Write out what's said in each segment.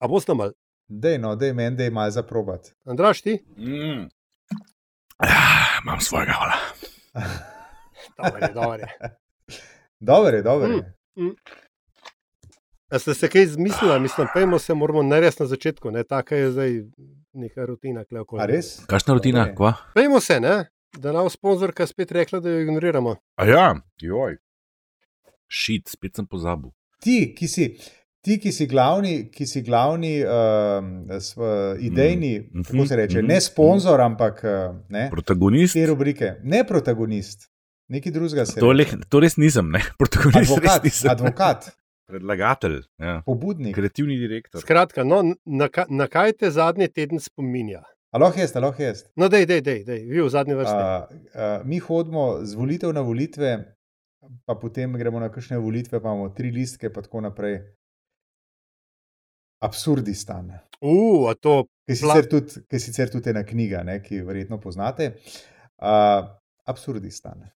A bo sta mal? Dej, no, dej meni, da je malo za probat. Andraš, ti? Mm. Ah, imam svojega, hvala. Dobro je, dobro je. Mm. A ste se kaj izmislili, mislim, pojmo se, moramo narediti na začetku, ne, taka je zdaj neka rutina. A res? Kakšna rutina, kva? Pejmo se, ne, da nam sponzorka spet rekla, da jo ignoriramo. A ja, joj. Šit, spet sem pozabil. Ti, ki si, ti, ki si glavni, ki si glavni um, sv, idejni, Mhm, mm. kako se reče, mhm, ne sponzor, ampak uh, ne, Protagonist. te rubrike, ne protagonist, neki drugega se To, le, to res nisem, ne? Protagonist Advokat, nisem. advokat, Predlagatelj, ja. pobudnik. kreativni direktor. Skratka, no, na, ka- na kaj te zadnji teden spominja? Aloh jaz, aloh jaz. No, dej, dej, dej, dej, vi v zadnji vrsti. Uh, uh, mi hodimo z volitev na volitve, pa potem gremo na kakšne volitve, pa imamo tri listke, pa tako naprej. Absurdistan. Uh, a to ki sicer tudi, ki sicer tudi ena knjiga, ne, ki jo verjetno poznate. Uh, absurdistan.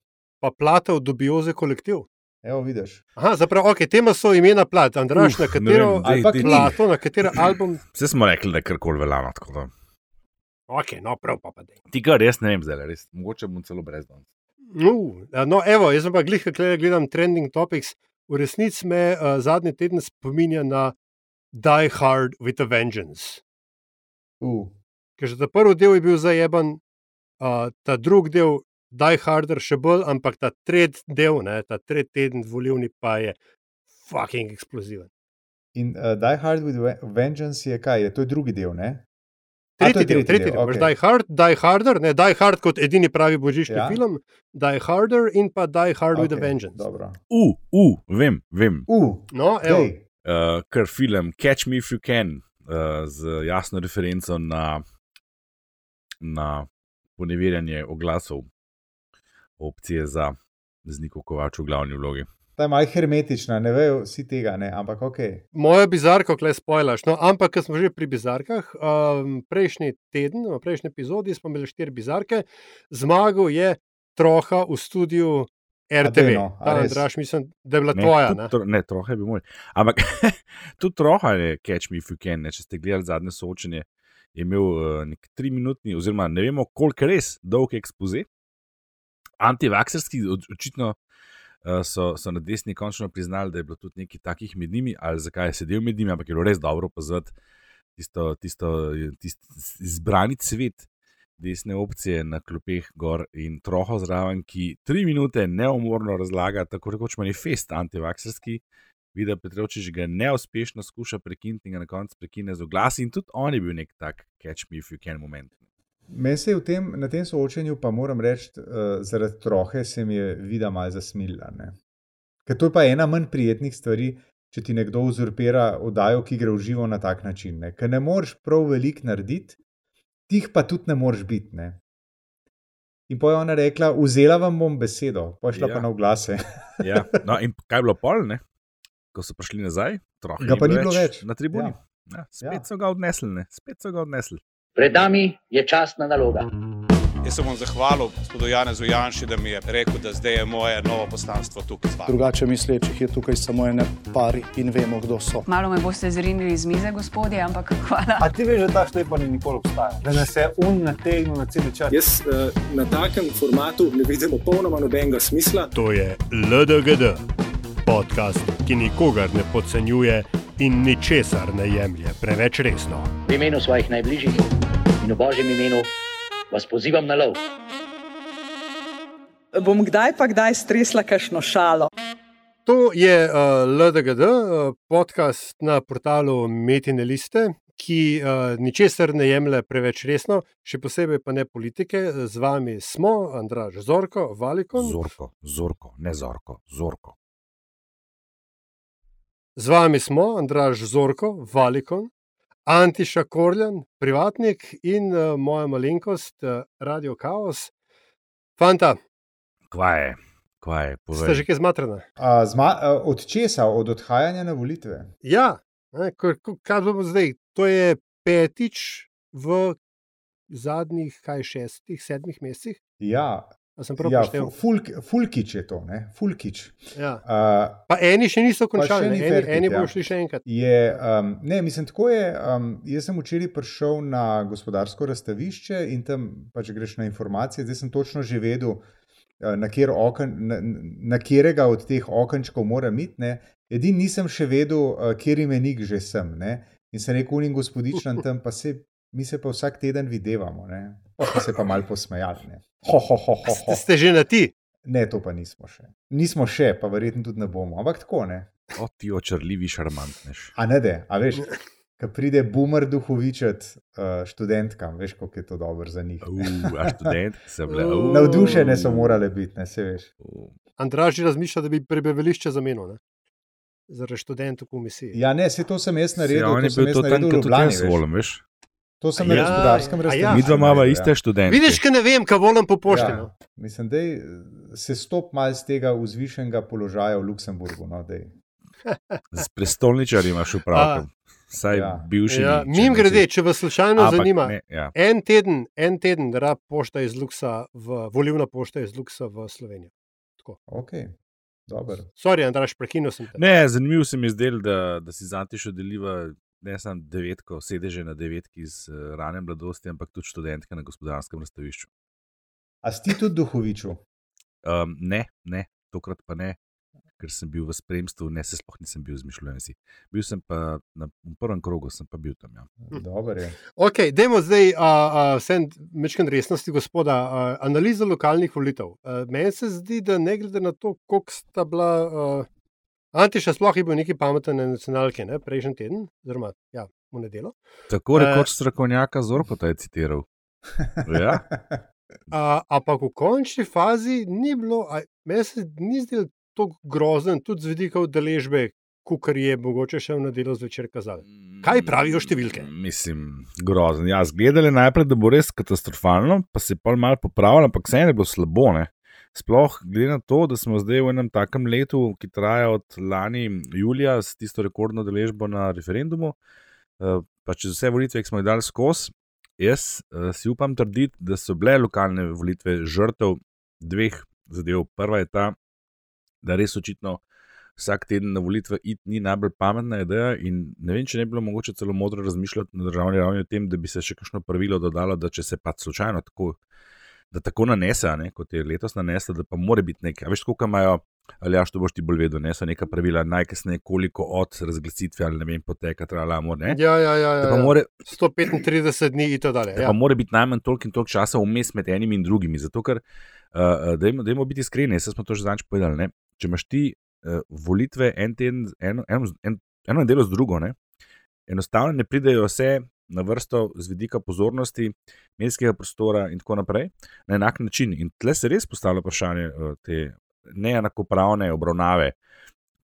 pa plata v dubioze kolektiv. Evo, vidiš. Aha, zapravo, ok, tema so imena plat. Andraš, Uf, na katero vem, dej, dej. plato, na katero album. Vse smo rekli, da je karkoli da. Ok, no, prav pa pa dej. Ti ga res ne vem, zdaj res. Mogoče bom celo brez danes. Uh, no, evo, jaz sem pa glih, kaj gledam trending topics. V resnici me uh, zadnji teden spominja na Die Hard with a Vengeance. Uh, Ker že ta prvi del je bil zajeban, uh, ta drugi del, Die Harder, še bolj, ampak ta tretji del, ne, ta tretji teden volivni pa je fucking eksploziven. in uh, Die Hard with Ve- Vengeance je kaj? Je, to je drugi del, ne? A, Tretji del, tretji tretji del. Okay. Die Hard, Die Harder, ne Die Hard kot edini pravi božični Ja. film, Die Harder in pa Die Hard okay. with a Vengeance. Dobro. U, uh, uh, vem, vem. Uh, No, evo, dej. Uh, ker film Catch Me If You Can, uh, z jasno referenco na, na poneverjanje oglasov opcije za Znikov Kovač v glavni vlogi. Ta je malo hermetična, ne vejo vsi tega, ne? ampak ok. moja bizarka, klej spojlaš. No, ampak, ker smo že pri bizarkah, um, prejšnji teden, v prejšnji epizodi smo imeli štiri bizarke, zmagal je troha v studiu RTV. no, a Ta, res? Andraž, mislim, da je bila Ne, tvoja. tudi Ne? tro- ne troha je bil moj. Ampak tudi troha je Catch Me If You Can. Ne? Če ste gledali zadnje soočenje, je imel uh, nek tri minutni, oziroma ne vemo, koliko res dolg ekspoze. Antivakserski, očitno uh, so, so na desni končno priznali, da je bilo tudi nekaj takih med njimi, ali zakaj je sedel med njimi, ampak je bilo res dobro opaziti tisto, tisto, tisto izbrani cvet desne opcije na klopeh gor in troho zraven, ki tri minute neumorno razlaga, tako rekoč manifest antivakserski. Vida Petrovčič ga neuspešno skuša prekiniti in ga na koncu prekine z oglasi, in tudi on je bil nek tak catch me if you can moment. Meni se je tem, na tem soočenju, pa moram reči, uh, zaradi trohe se mi je vida malo zasmilila. Ne? Ker to je pa ena manj prijetnih stvari, če ti nekdo uzurpira oddajo, ki gre v živo na tak način. Ne? Ker ne moreš prav veliko narediti, tih pa tudi ne moreš biti. Ne? In pa je ona rekla, vzela vam bom besedo, pa je šla Ja. pa na oglase. Ja. No, in kaj je bilo pol, ne? ko so prišli nazaj, troho Ga pa ni bilo več. na tribuni. Ja. Ja. Ja, spet Ja. so ga odnesli, ne? spet so ga odnesli. Pred nami je častna naloga. Jaz se bom zahvalil gospodu Janezu Janši, da mi je rekel, da zdaj je moje novo poslanstvo tukaj z vami. Drugače mislečih je tukaj samo ene pari in vemo, kdo so. Malo me boste zrinili iz mize, gospodje, ampak hvala. A ti veš, da ta šlepa ni nikoli obstajala? Da nas je un nategnil na cel čas. Jaz uh, na takem formatu ne vidim popolnoma nobenega smisla. To je LDGD, podcast, ki nikogar ne podcenjuje in ničesar ne jemlje preveč resno. V imenu svojih najbližjih in v božjem imenu vas pozivam na lov. Bom kdaj pa kdaj stresla kakšno šalo. To je uh, LDGD, uh, podcast na portalu Metine Liste, ki uh, ničesar ne jemlje preveč resno, še posebej pa ne politike. Z vami smo Andraž Zorko, Valikon, Zorko, zorko, ne zorko, zorko. z vami smo Andraž Zorko, Valikon, Antiša Korjan, privatnik in uh, moja malenkost, uh, Radio Chaos. Fanta, Kva je, kva je, ste povej. že kaj zmatrana? A, zma, a, od česa? Od odhajanja na volitve? Ja, ne, kaj bomo zdaj? To je petič v zadnjih, kaj šestih, sedmih mesecih. Ja, Ja, Fulk, Fulkič je to, ne? Fulkič. Ja. Uh, Pa eni še niso Pa še končali, ni eni, fertik, eni ja. bodo šli še enkrat. je, um, ne, mislim, tako je. Um, jaz sem včeraj prišel na gospodarsko razstavišče in tam pač greš na informacije. Zdaj sem točno že vedel, uh, na, kjer oken, na, na katerega od teh okenčkov moram iti. Edini nisem še vedel, uh, kjer imenik že sem. Ne. In sem rekel, unim gospodičnem tam, pa se, mi se pa vsak teden videvamo. Ne. Pa se pa mal posmejali. ne. Ho, ho, ho, ho, Ste, ho. ste že na ti? Ne, to pa nismo še. Nismo še, pa verjetno tudi ne bomo. Ampak tako ne. O, ti očrljivi šarmantneš. A ne, de, a veš, ko pride boomer duhovičet uh, študentkam, veš, kako je to dobro za njih. Uh, a študent se bile. Uh. Uh, Navdušene so morale biti, ne se veš. Andraž že razmišlja, da bi prebivališče zamenil. Ne? Zaradi študentov komisije. Ja, ne, se to sem jaz naredil, on to je sem bil to tam, kot jaz volim, veš. To sem na ja, gospodarskem a ja. Mi dva imamo naredil, iste ja. študente. Vidiš, kaj ne vem, kaj volim po pošti. Ja, no. mislim, da se stop mal z tega vzvišenega položaja v Luksemburgu. No, dej. Z prestolničarji imaš upravka. Saj Ja. bivši. Ja, Mim grede, če vas slučajno Ampak zanima, ne, ja. en teden, en teden rab pošta iz Luksa, v, volivna pošta iz Luksa v Slovenijo. Ok, dobro. Sorry, Andraž, prekinil sem te. Ne, zanimivo se mi je zdelo, da, da si zanti še deliva ne samo devetko, sedeže na devetki iz uh, rane mladosti, ampak tudi študentke na gospodarskem razstavišču. A si ti tudi duhoviču? Um, ne, ne, tokrat pa ne, ker sem bil v spremstvu, ne, se sploh nisem bil zmišljen si. Bil sem pa na prvem krogu, sem pa bil tam. Ja. Dobro je. Ok, dajmo zdaj, a, a, vse mečken resnosti, gospoda, a, analizo lokalnih volitev. A, Meni se zdi, da ne glede na to, koliko sta bila. A, Antiša sploh je bil neki pameten na nacionalke, ne, prejšnji teden, oziroma ja, v nedelo. Tako rekoč strokovnjaka Zorpota je citiral. Ja, A, ampak v končni fazi ni bilo, a, meni se ni zdelo tako grozen, tudi z vidika udeležbe, kot je mogoče še v nedelo zvečer kazali. Kaj pravijo številke? Mislim, grozen. Ja, zgledali najprej, da bo res katastrofalno, pa se je pa malo popravilo, ampak vseeno je bilo slabo. Ne? Sploh glede na to, da smo zdaj v enem takem letu, ki traja od lani julija s tisto rekordno deležbo na referendumu, eh, pa čez vse volitve, ki smo jih dali skozi, jaz eh, si upam trditi, da so bile lokalne volitve žrtev dveh zadev. Prva je ta, da res očitno vsak teden na volitve iti ni najbolj pametna ideja. In ne vem, če ne bi bilo mogoče celo modro razmišljati na državni ravni o tem, da bi se še kakšno pravilo dodalo, da če se pa slučajno tako, da tako nanese, ne, kot je letos nanesla, da pa mora biti nekaj. A veš, koliko imajo. Ali ja, to boš ti bolj vedel, ne so neka pravila, najkasneje koliko od razglasitve ali ne vem, poteka, trala, ne. Ja, ja, ja. Ja, ja. more, 135 dni in tako dalje. Da Ja. pa mora biti najmanj toliko in toliko časa vmes med enimi in drugimi. Zato, ker, uh, dajmo, dajmo biti iskreni, jaz smo to že zadnjič povedali. Ne? Če imaš ti uh, volitve en teden, eno, eno, en, eno delo z drugo, ne? enostavno ne pridejo vse na vrsto z vidika pozornosti, medijskega prostora in tako naprej na enak način. In tle se res postavlja vprašanje uh, te neenakopravne obravnave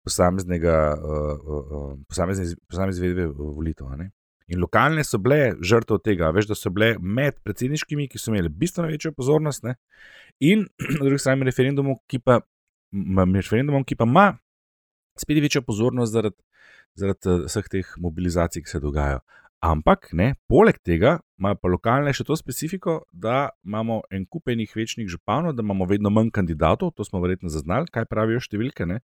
posameznega, uh, uh, posamezne, posamezne izvedbe volitev. ne. In lokalne so bile žrtve tega, veš, da so bile med predsedniškimi, ki so imeli bistveno večjo pozornost, ne? in na drugi strani referendumom, ki pa, referendumom, ki pa ima spet večjo pozornost zaradi, zaradi eh, vseh teh mobilizacij, ki se dogajajo. Ampak, ne, poleg tega ima pa lokalne še to specifiko, da imamo en kupenih večnih županov, da imamo vedno manj kandidatov, to smo verjetno zaznali, kaj pravijo številke. Ne?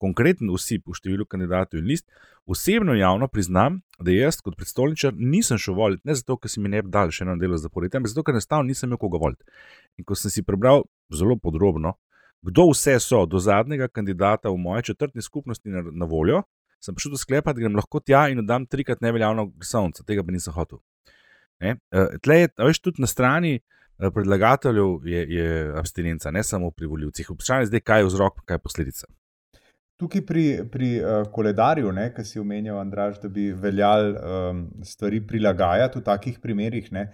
Konkreten usip v številu kandidatov in list. Osebno javno priznam, da jaz kot predstolničar nisem šel voliti, ne zato, ker si mi ne bi dal še eno delo zaporediti, ampak zato, ker enostavno nisem imel koga voliti. In ko sem si prebral zelo podrobno, kdo vse so do zadnjega kandidata v moje četrtni skupnosti na, na voljo, sem prišel do sklepa, da grem lahko tja in dam trikrat neveljavno glasovnico, tega pa nisem hotel. Ne? Eh, Tle je, veš, tudi na strani eh, predlagateljev je, je abstinenca, ne samo pri voljivcih. Vprašanje je zdaj, kaj je vzrok, kaj je posledica. Tukaj pri, pri uh, koledarju, ki si omenjal, Andraž, da bi veljal um, stvari prilagajati v takih primerih. Ne.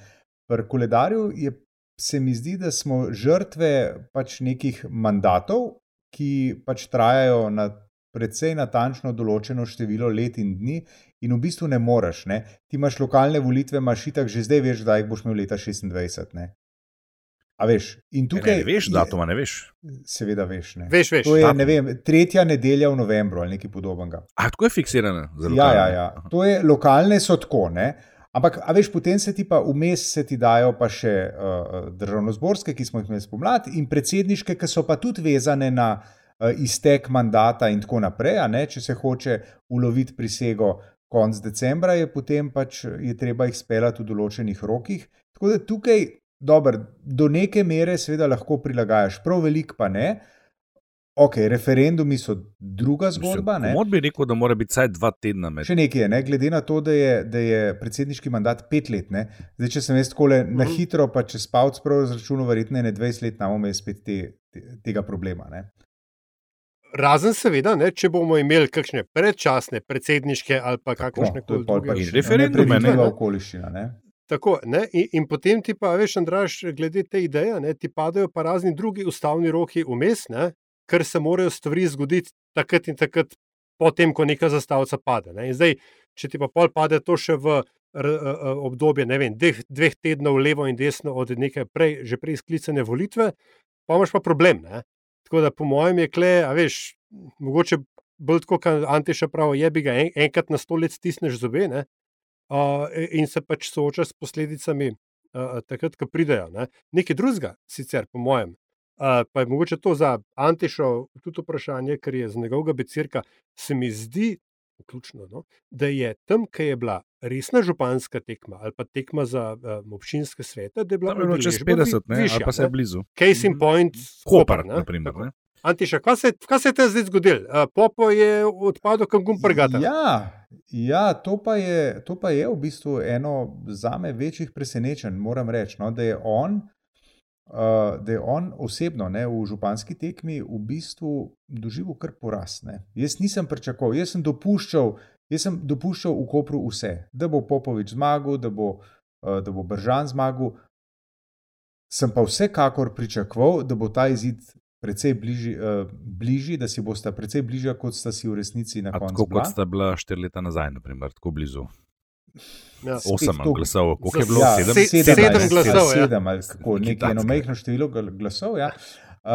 Pri koledarju je, se mi zdi, da smo žrtve pač nekih mandatov, ki pač trajajo na precej natančno določeno število let in dni, in v bistvu ne moreš. Ne. Ti imaš lokalne volitve, imaš itak že zdaj, veš, da jih boš imel leta 26. Ne. A veš, in tukaj. Ne, ne veš, datuma ne veš. Seveda veš. Ne. Veš, veš. To je, datum. ne vem, tretja nedelja v novembru ali nekaj podobnega. A tako je fiksirano. za Ja, ja, lokalne? ja. Aha. To je, lokalne so tako, ne? Ampak, a veš, potem se ti pa vmes se ti dajo pa še uh, državno-zborske, ki smo jih imeli spomladi, in predsedniške, ki so pa tudi vezane na uh, iztek mandata in tako naprej. Ne, če se hoče uloviti prisego konc decembra, je potem pač je treba jih speljati v določenih rokih. Tako da tukaj, dober, do neke mere, seveda lahko prilagajaš, prav velik pa ne. Ok, referendumi so druga zgodba. Mod bi rekel, da mora biti vsaj dva tedna med. Še nekaj je, ne? glede na to, da je, da je predsedniški mandat pet let. Ne? Zdaj, če sem jaz tako na hitro, pa če spavc prav izračunal, verjetno ne 20 let, imamo imeli spet te, te, tega problema. Ne? Razen, seveda, ne, če bomo imeli kakšne predčasne, predsedniške ali pa kakršne koli druge. Referendume, ne. Nepredvidljiva okoliščina. Ne? Tako, ne, in, in potem ti pa, veš, Andraš, glede te ideje, ne, ti padajo pa razni drugi ustavni roki vmes, ne, ker se morajo stvari zgoditi takrat in takrat, potem, ko neka zastavica pade. Ne. In zdaj, če ti pa pol pade to še v r, uh, obdobje ne vem, dveh, dveh tednov levo in desno od neke prej, že prej sklicane volitve, pa imaš pa problem. Ne. Tako da, po mojem, je kle, a veš, mogoče bolj tako, kot Antiša pravi, je bi ga en, enkrat na sto let stisneš zobe ne, uh, in se pač soočaš s posledicami uh, takrat, ko pridejo. Ne. Nekaj drugega, sicer, po mojem. Uh, pa je mogoče to za Antišo tudi vprašanje, ker je z njegovega becirka, se mi zdi, vključno, no, da je tam, ki je bila resna županska tekma ali pa tekma za um, občinske svete, da je bila Tam bilo čez udeležba vi- 50, ne, ali pa se je blizu. Case in point, Koper, ne. na primer. Antiša, kaj se, kaj se je te zdaj zgodilo? Popo je odpadel, kam gum prgata. Ja, ja to, pa je, to pa je v bistvu eno za me večjih presenečenj, moram reči, no, da je on. Uh, da je on osebno ne, v županski tekmi v bistvu doživel kar poraz. Ne. Jaz nisem pričakoval, jaz sem dopuščal, jaz sem dopuščal v Kopru vse, da bo Popovič zmagal, da bo, uh, da bo Bržan zmagal. Sem pa vsekakor pričakoval, da bo ta izid precej bližji, uh, bližji da si bosta precej bližja, kot sta si v resnici na A koncu. Tako bila. kot sta bila štiri leta nazaj, naprimer, tako blizu. Ja. Osem to- glasov, koliko je bilo? Ja, Sedem? se- sedem, sedem ali- glasov, ja. Sedem, ali kako, Nekaj eno majhno število gl- glasov. Ja. Uh,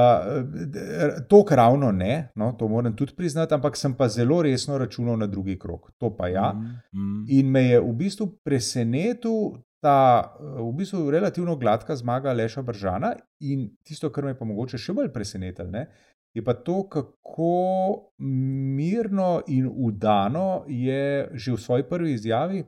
to ravno ne, no, to moram tudi priznati, ampak sem pa zelo resno računal na drugi krok. To pa ja. Mm, mm. In me je v bistvu presenetil ta v bistvu relativno gladka zmaga Leša Bržana. In tisto, kar me je pa mogoče še bolj presenetilo, ne, je pa to, kako mirno in udano je že v svoji prvi izjavi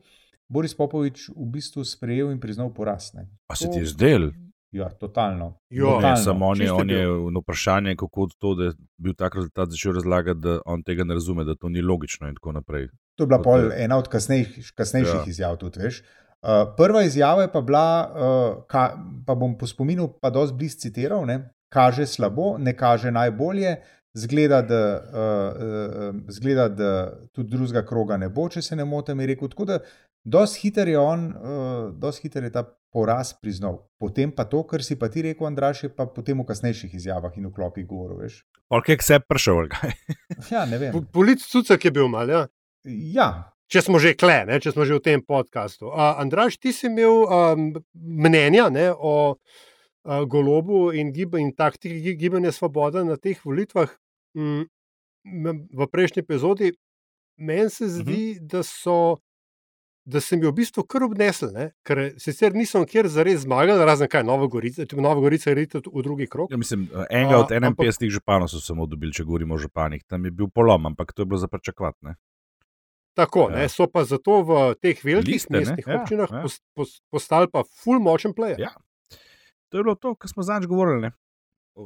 Boris Popovič v bistvu sprejel in priznal poraz. Ne. A se ti je zdel? Ja, totalno. Jo. Ne, totalno. samo on je, on je na vprašanje, kako to, da je bil tak rezultat, začel razlagati, da on tega ne razume, da to ni logično in tako naprej. To je bila pol ena od kasnejših, kasnejših ja. izjav. Tudi, veš. uh, prva izjava je pa bila, uh, ka, pa bom po spominu pa dosti blizu citiral, ne, kaže slabo, ne kaže najbolje. Zgleda da, uh, uh, zgleda, da tudi drugega kroga ne bo, če se ne motim, je rekel. Tako da, dosti hiter je on, uh, dosti hiter je ta poraz priznal. Potem pa to, kar si pa ti rekel, Andraš, je pa potem v kasnejših izjavah in v klopih govoril. Veš. Polk je vse prišel, kaj? Ja, ne vem. Polic Cucek je bil mal, ja. Ja, Če smo že kle, ne, če smo že v tem podkastu. Uh, Andraš, ti si imel um, mnenja ne, o golobu in, gib in taktiki gi- gibanja Svoboda na teh volitvah. Mm, m- v prejšnji epizodi meni se zdi, uh -huh. da so. Da sem jo v bistvu kar obnesel, ne? ker sicer nisem kjer zares zmagal, razen kaj, Nova Gorica, tudi Nova Gorica je tudi v drugi krog. Ja, mislim, enega A, od 51 županov so samo dobili, če govorimo o županih. Tam je bil polom, ampak to je bilo za pričakovati. ne. Tako, Ja. ne, so pa zato v teh velikih Liste, ne, mestnih ja, občinah ja. pos- postali pa full močen player. Ja. To je bilo to, kar smo zadnjič govorili. Ne?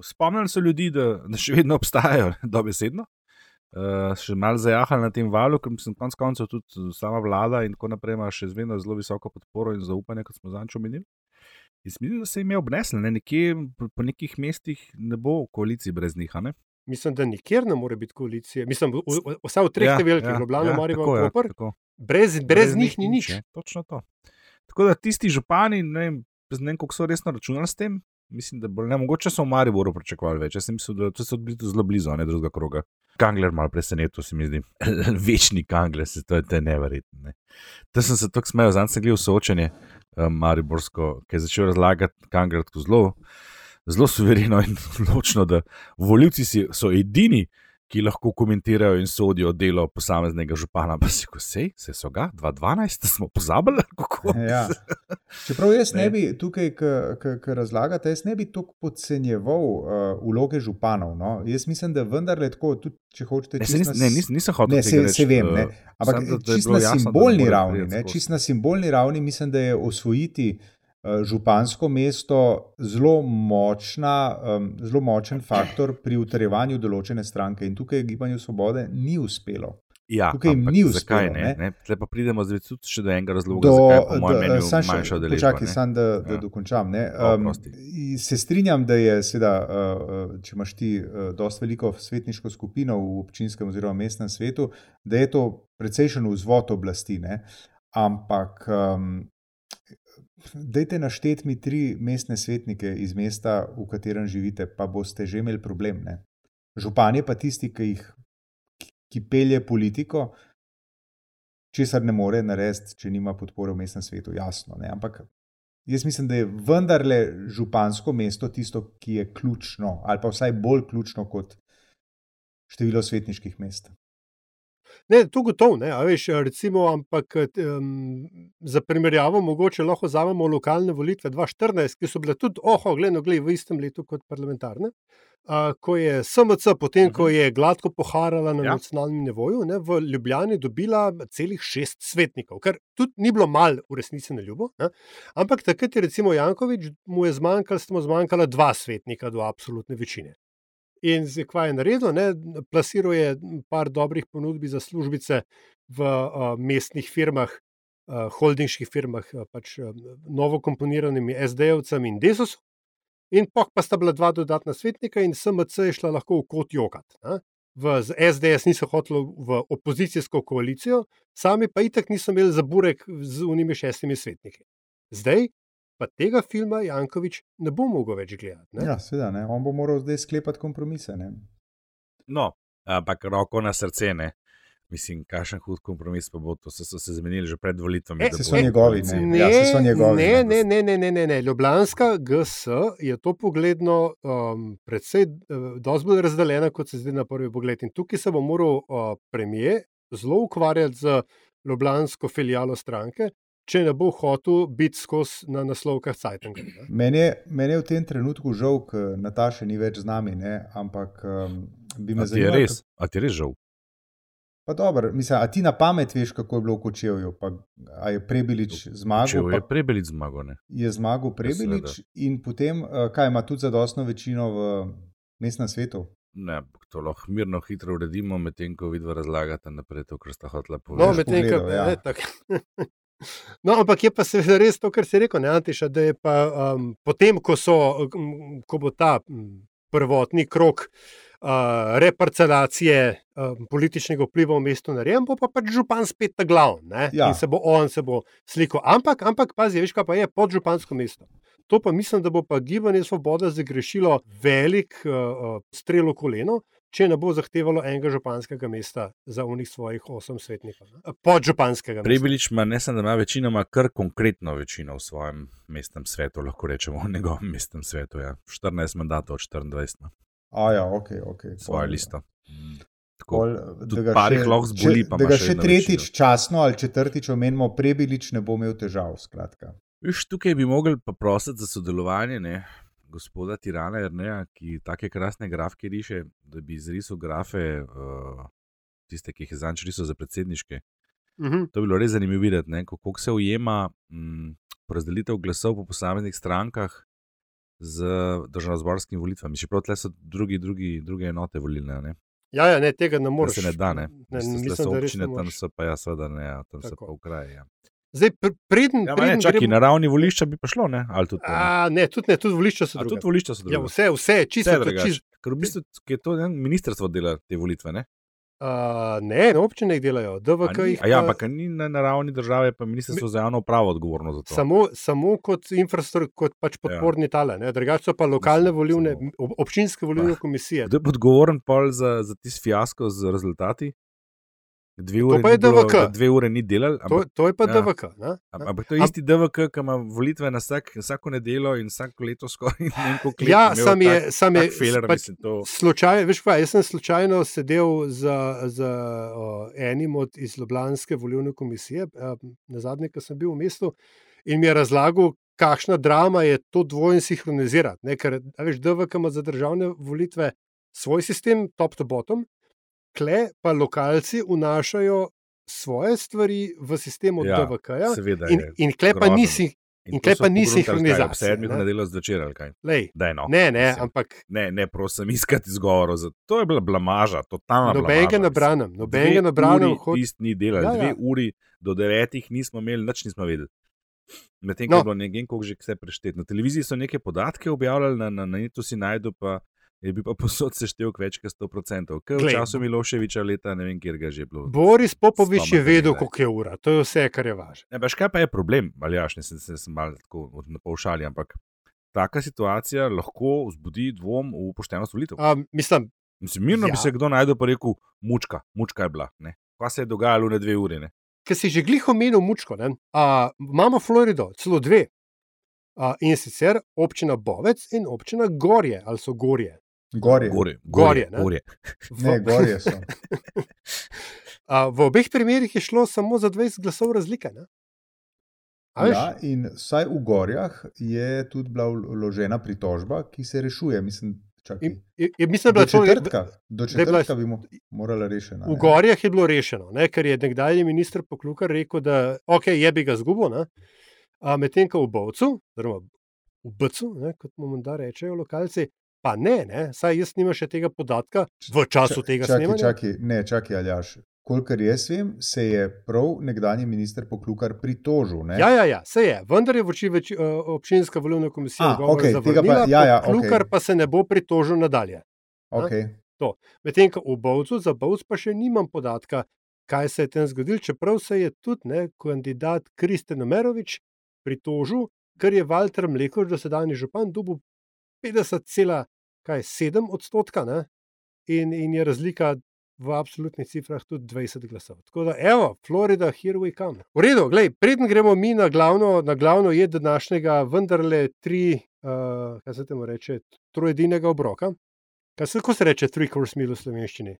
Spomnili so ljudi, da, da še vedno obstajajo, dobesedno. Uh, še malo zajahali na tem valu, ker mislim, konec koncev tudi sama vlada in tako naprej ima še vedno zelo visoko podporo in zaupanje, kot smo zadnjič omenili. In mislim, da se jim je obneslo, ne? nekje po, nekih mestih ne bo koalicij brez njih. Ne? Mislim, da nikjer ne more biti koalicije. Mislim, vsaj v treh ja, velikih, ja, Ljubljana, ja, ja, Koper, tako. brez, brez, brez njih ni nič. ne. Točno to. Tako da tisti župani, ne vem, ne vem kako so resno računali s tem. Mislim, da bo ne mogoče so v Mariboru pričakovali več. Jaz sem mislil, da so bili zelo blizu, ne drugega kroga. Kangler malo presenetil, se mi zdi. Večni kangler, se to je, to je neverjetno. Ne. To sem se tako smejal, zdaj sem gledal soočenje um, Mariborsko, ki je začel razlagati kangler tako zelo. Zelo suvereno in odločno, da volivci so edini, ki lahko komentirajo in sodijo delo posameznega župana, pa si ko sej, se so ga, 2012, smo pozabili, kako. Ja. Čeprav jaz ne bi tukaj, ki razlagate, jaz ne bi tako podcenjeval uh, vloge županov. No? Jaz mislim, da vendarle tako, tudi če hočete. Ne, nis, ne, nis, nisem hotel ne, se, se vem, ne. ampak čisto na simbolni ravni, čist na simbolni ravni mislim, da je osvojiti. Eh, župansko mesto zelo, močna, zelo močen faktor pri utrjevanju določene stranke in tukaj Gibanju Svobode ni uspelo. Ja, tukaj jim ni uspelo. Zakaj ne? ne? ne? Pa pridemo zdaj tudi še do enega razloga, do, zakaj po mojem mnenju manjša udeležba. Počakaj, sam da, da ja. dokončam. Um, se strinjam, da je, seveda, uh, če imaš ti uh, dosti veliko svetniško skupino v občinskem oziroma mestnem svetu, da je to precejšen vzvod oblasti. Ne? Ampak um, Dajte našteti mi tri mestne svetnike iz mesta, v katerem živite, pa boste že imeli problem. Ne? Župan je pa tisti, ki, jih, ki pelje politiko, česar ne more narediti, če nima podpore v mestnem svetu. Jasno. Ne? Ampak jaz mislim, da je vendarle župansko mesto tisto, ki je ključno, ali pa vsaj bolj ključno kot število svetniških mest. Ne, to gotovo ne. Veš, recimo, ampak um, za primerjavo, mogoče lahko vzamemo lokalne volitve 2014, ki so bile tudi, oho, gledano, gled, v istem letu kot parlamentarne. Uh, ko je SMC, potem ko mhm. je gladko poharala na ja. nacionalnem nivoju, ne, v Ljubljani dobila celih šest svetnikov, kar tudi ni bilo malo, v resnici na ljubo. Ne. Ampak takrat je recimo Jankovič, mu je zmanjkalo, smo zmanjkala dva svetnika do absolutne večine. In zakaj je naredil? Ne? Plasiral je par dobrih ponudb za službice v uh, mestnih firmah, uh, holdingskih firmah, uh, pač uh, novo komponiranimi SD-jevcem in Desusom. In pa sta bila dva dodatna svetnika, in SMC je šla lahko v kot jokat. Ne? V SDS niso hoteli v opozicijsko koalicijo, sami pa itak niso imeli za burek z unimi šestimi svetniki. Zdaj pa tega filma Jankovič ne bo mogel več gledati. Ne? Ja, seveda, ne. on bo moral zdaj sklepati kompromise. Ne? No, ampak roko na srce. Ne. Mislim, kakšen hud kompromis pa bo to, se so se zmenili že pred volitvami. E, se so njegovi, ne, ne, ja, so njegovi, ne, ne, ne, ne, ne, ne, ne. Ljubljanska GS je to pogledno um, predvsej uh, dosti bolj razdeljena, kot se zdi na prvi pogled. In tukaj se bo moral uh, premijer zelo ukvarjati z ljubljansko filijalo stranke, če ne bo hotel biti skozi na naslovkah Cajtanga. Meni, meni je v tem trenutku žal, ker Nataša ni več z nami, ne? ampak um, bi me zanimalo. Res, a ti je res žal? Pa dobro, mislim, a ti na pamet veš, kako je bilo v Kočevju? Pa, a je Prebilič zmagal? Je Prebilič zmagal, ne? Je zmagal Prebilič in potem, uh, kaj ima tudi zadostno večino v mestnem svetu? Ne, to lahko mirno, hitro uredimo, medtem ko vidva razlagate naprej to, kar sta hotela povedati. No, medtem ko je ja. tako. No, ampak je pa seveda res to, kar si rekel, ne, Antiša, da je pa um, potem, ko, so, ko bo ta prvotni krok uh, reparcelacije um, političnega vpliva v mestu narejen, bo pa pač župan spet ta glavni ja. in se bo on se bo slikal. Ampak, ampak pazi, veš, kaj pa je podžupansko mesto. To pa mislim, da bo pa gibanje Svoboda zagrešilo velik uh, strel v koleno, če ne bo zahtevalo enega županskega mesta za unih svojih osem svetnikov. Podžupanskega. Prebilič ima ne samo, da ima večinoma kar konkretno večino v svojem mestnem svetu, lahko rečemo v njegovem mestnem svetu. Ja. 14 mandatov od 24. No. A ja, ok, ok. Svoje listo. Pol, da ga še, zboli, če, da ga še tretjič večino. časno ali četrtič omenimo, prebilič ne bo imel težav. Viš, tukaj bi mogli pa prositi za sodelovanje. Ne? Gospoda Tirana Erneja, ki take krasne grafike riše, da bi izrisal grafe, uh, tiste, ki jih je zanč risal za predsedniške. Uh mhm. -huh. To bi bilo res zanimivo videti, kako se ujema mm, porazdelitev glasov po posameznih strankah z državno-zborskim volitvami. Še prav tle so drugi, drugi, druge enote volilne. Ne? Ja, ja, ne, tega ne moreš. Se ne da, ne. ne, ne mislim, so občine, tam so pa ja, seveda ne, ja, tam Tako. so pa v kraju. Ja. Zdaj, preden. Ja, preden čaki, gremo... Na ravni volišča bi prišlo, ne? Tudi, ne? A, ne, tudi ne, tudi volišča so drugačna. Tudi volišča so drugačna. Ja, vse, vse, čisto drugače. Čist... Ker v bistvu je to ne, ministrstvo dela te volitve, ne? Uh, ne, na občine jih delajo, DVK jih. Pa... Ja, ampak ni na, na ravni države, pa ministrstvo Mi... za javno upravo odgovorno za to. Samo, samo kot infrastruktura, kot pač ja. podporni ja. tale, drugače so pa lokalne volivne, samo... občinske volilne komisije. Kdo je odgovoren za, za tisti fiasko z rezultati? Dve ure, pa je bilo, DVK. dve ure ni delal. To, Ampak, to je pa ja. DVK. ne? am- ampak to je isti DVK, ki ima volitve na vsak, vsako nedeljo in vsako leto skoraj ne koliko let. Ja, sam je, tak- sam je Feler, pač mislim, to, slučaj, veš pa, jaz sem slučajno sedel z, z o, enim od iz Ljubljanske volilne komisije, a, na zadnje, ko sem bil v mestu, in mi je razlagal, kakšna drama je to dvojno sinhronizirati. Ne? Ker, veš, DVK ima za državne volitve svoj sistem, top to bottom, kle pa lokalci vnašajo svoje stvari v sistem od Ja, DVK-ja. seveda In, in kle pa grozno. ni, sin- in tle so pa ni kaj, Ob sedmih na nedeljo zvečer ali kaj. lej, Daj, no. ne, ne, Mislim. ampak Ne, ne, prosim, iskati izgovorov. To je bila blamaža, totalna nobenega blamaža, nobenega Dve ne branim. uri Tisti ni delal, Ja, ja, ja. dve uri do devetih nismo imeli, nič nismo vedeli. Medtem ko No. je bilo nekaj, koliko že vse preštet. Na televiziji so neke podatke objavljali, na, na, na netu si najdu, pa je bil pa posod seštevek več kot 100%. Ker v Glej, času Miloševiča leta ne vem, kjer ga že bilo. Boris Popovič je vedel, koliko je ura, to je vse, kar je važno. Ne, veš, kaj pa je problem, ali jaš, ne sem, sem malo tako na povšali, ampak taka situacija lahko vzbudi dvom v poštenost volitev. Um, mislim, Mislim, mirno ja. bi se kdo najdel pa rekel, mučka, mučka je bila. Ne? Kaj se je dogajalo na dve uri? Ne? ker si že glih omenil mučko, ne, a, imamo Florido, celo dve. A, in sicer občina Bovec in občina Gorje, ali so Gorje. Gorje. Gorje, Gorje, ne? gorje. V, Ne, gorje so. a, v obeh primerih je šlo samo za 20 glasov razlike. Ne? A veš? Ja, in vsaj v Gorjah je tudi bila vložena pritožba, ki se rešuje. Mislim, čakaj, In, je, je, mislim, da do je bilo to- četrtka, do četrtka bi mo- morala rešena. V ja. Gorjah je bilo rešeno, ne, ker je nekdanji minister Poklukar rekel, da okay, je bi ga zgubil, medtem ko v Bovcu, oziroma v Bcu, ne, kot mu da rečejo lokalci, pa ne, ne, saj jaz nimam še tega podatka v času tega čakaj, snemanja. čakaj, ne, čakaj, Aljaš. Kolikor jaz vem, se je prav nekdanji minister Poklukar pritožil. Ne? Ja, ja, ja, se je, vendar je voči več, uh, občinska volilna komisija A, okej, tega pa- zavrnila, ja, ja, Poklukar okej. pa se ne bo pritožil nadalje. Okay. Medtem ko v Bovcu, za Bovc pa še nimam podatka, kaj se je tam zgodilo, čeprav se je tudi ne, kandidat Kristjan Omerovič pritožil, ker je Walter Mlekoš, dosedajni župan, dobil 50,7 odstotka ne, in, in je razlika v absolutnih cifrah tudi 20 glasov. Tako da, evo, Florida, here we come. V redu, glej, preden gremo mi na glavno, na glavno jed današnjega, vendarle tri, uh, kaj se temu reče, trojedinega obroka. Kaj se, kako se reče, three course meal v slovenščini?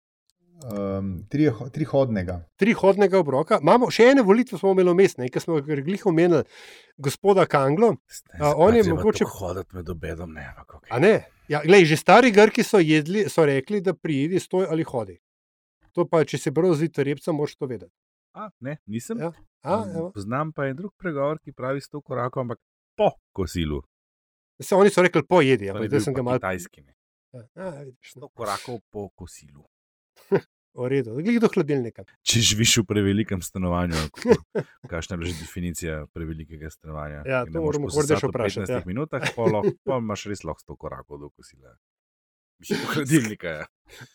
Um, tri, tri hodnega. Tri hodnega obroka. Imamo še ene volitve, smo imeli mestne, ki smo jih glih omenili, gospoda Kanglo. A, on je mogoče- hoditi med obedom, ne, ampak okay. A ne? Ja, glej, že stari Grki so, jedli, so rekli, da prijedi, stoj ali hodi. To pa, če si bral zvid repca, moraš to vedeti. A, ne, nisem. Ja. A, evo. Znam pa en drug pregovor, ki pravi sto korakov, ampak po kosilu. Se, oni so rekli, pojedi, To ampak zdaj sem ga malo. kitajski. ne. Ja, vidiš, no, Sto korakov po kosilu. V redu, glih do hladilnika. Če živiš v prevelikem stanovanju, kakšna je že definicija prevelikega stanovanja? Ja, to moramo Kordeša v vprašati, 15 ja. minutah, pa, lahko, pa imaš res lahko 100 korakov do kosila. Do hladilnika. Ja.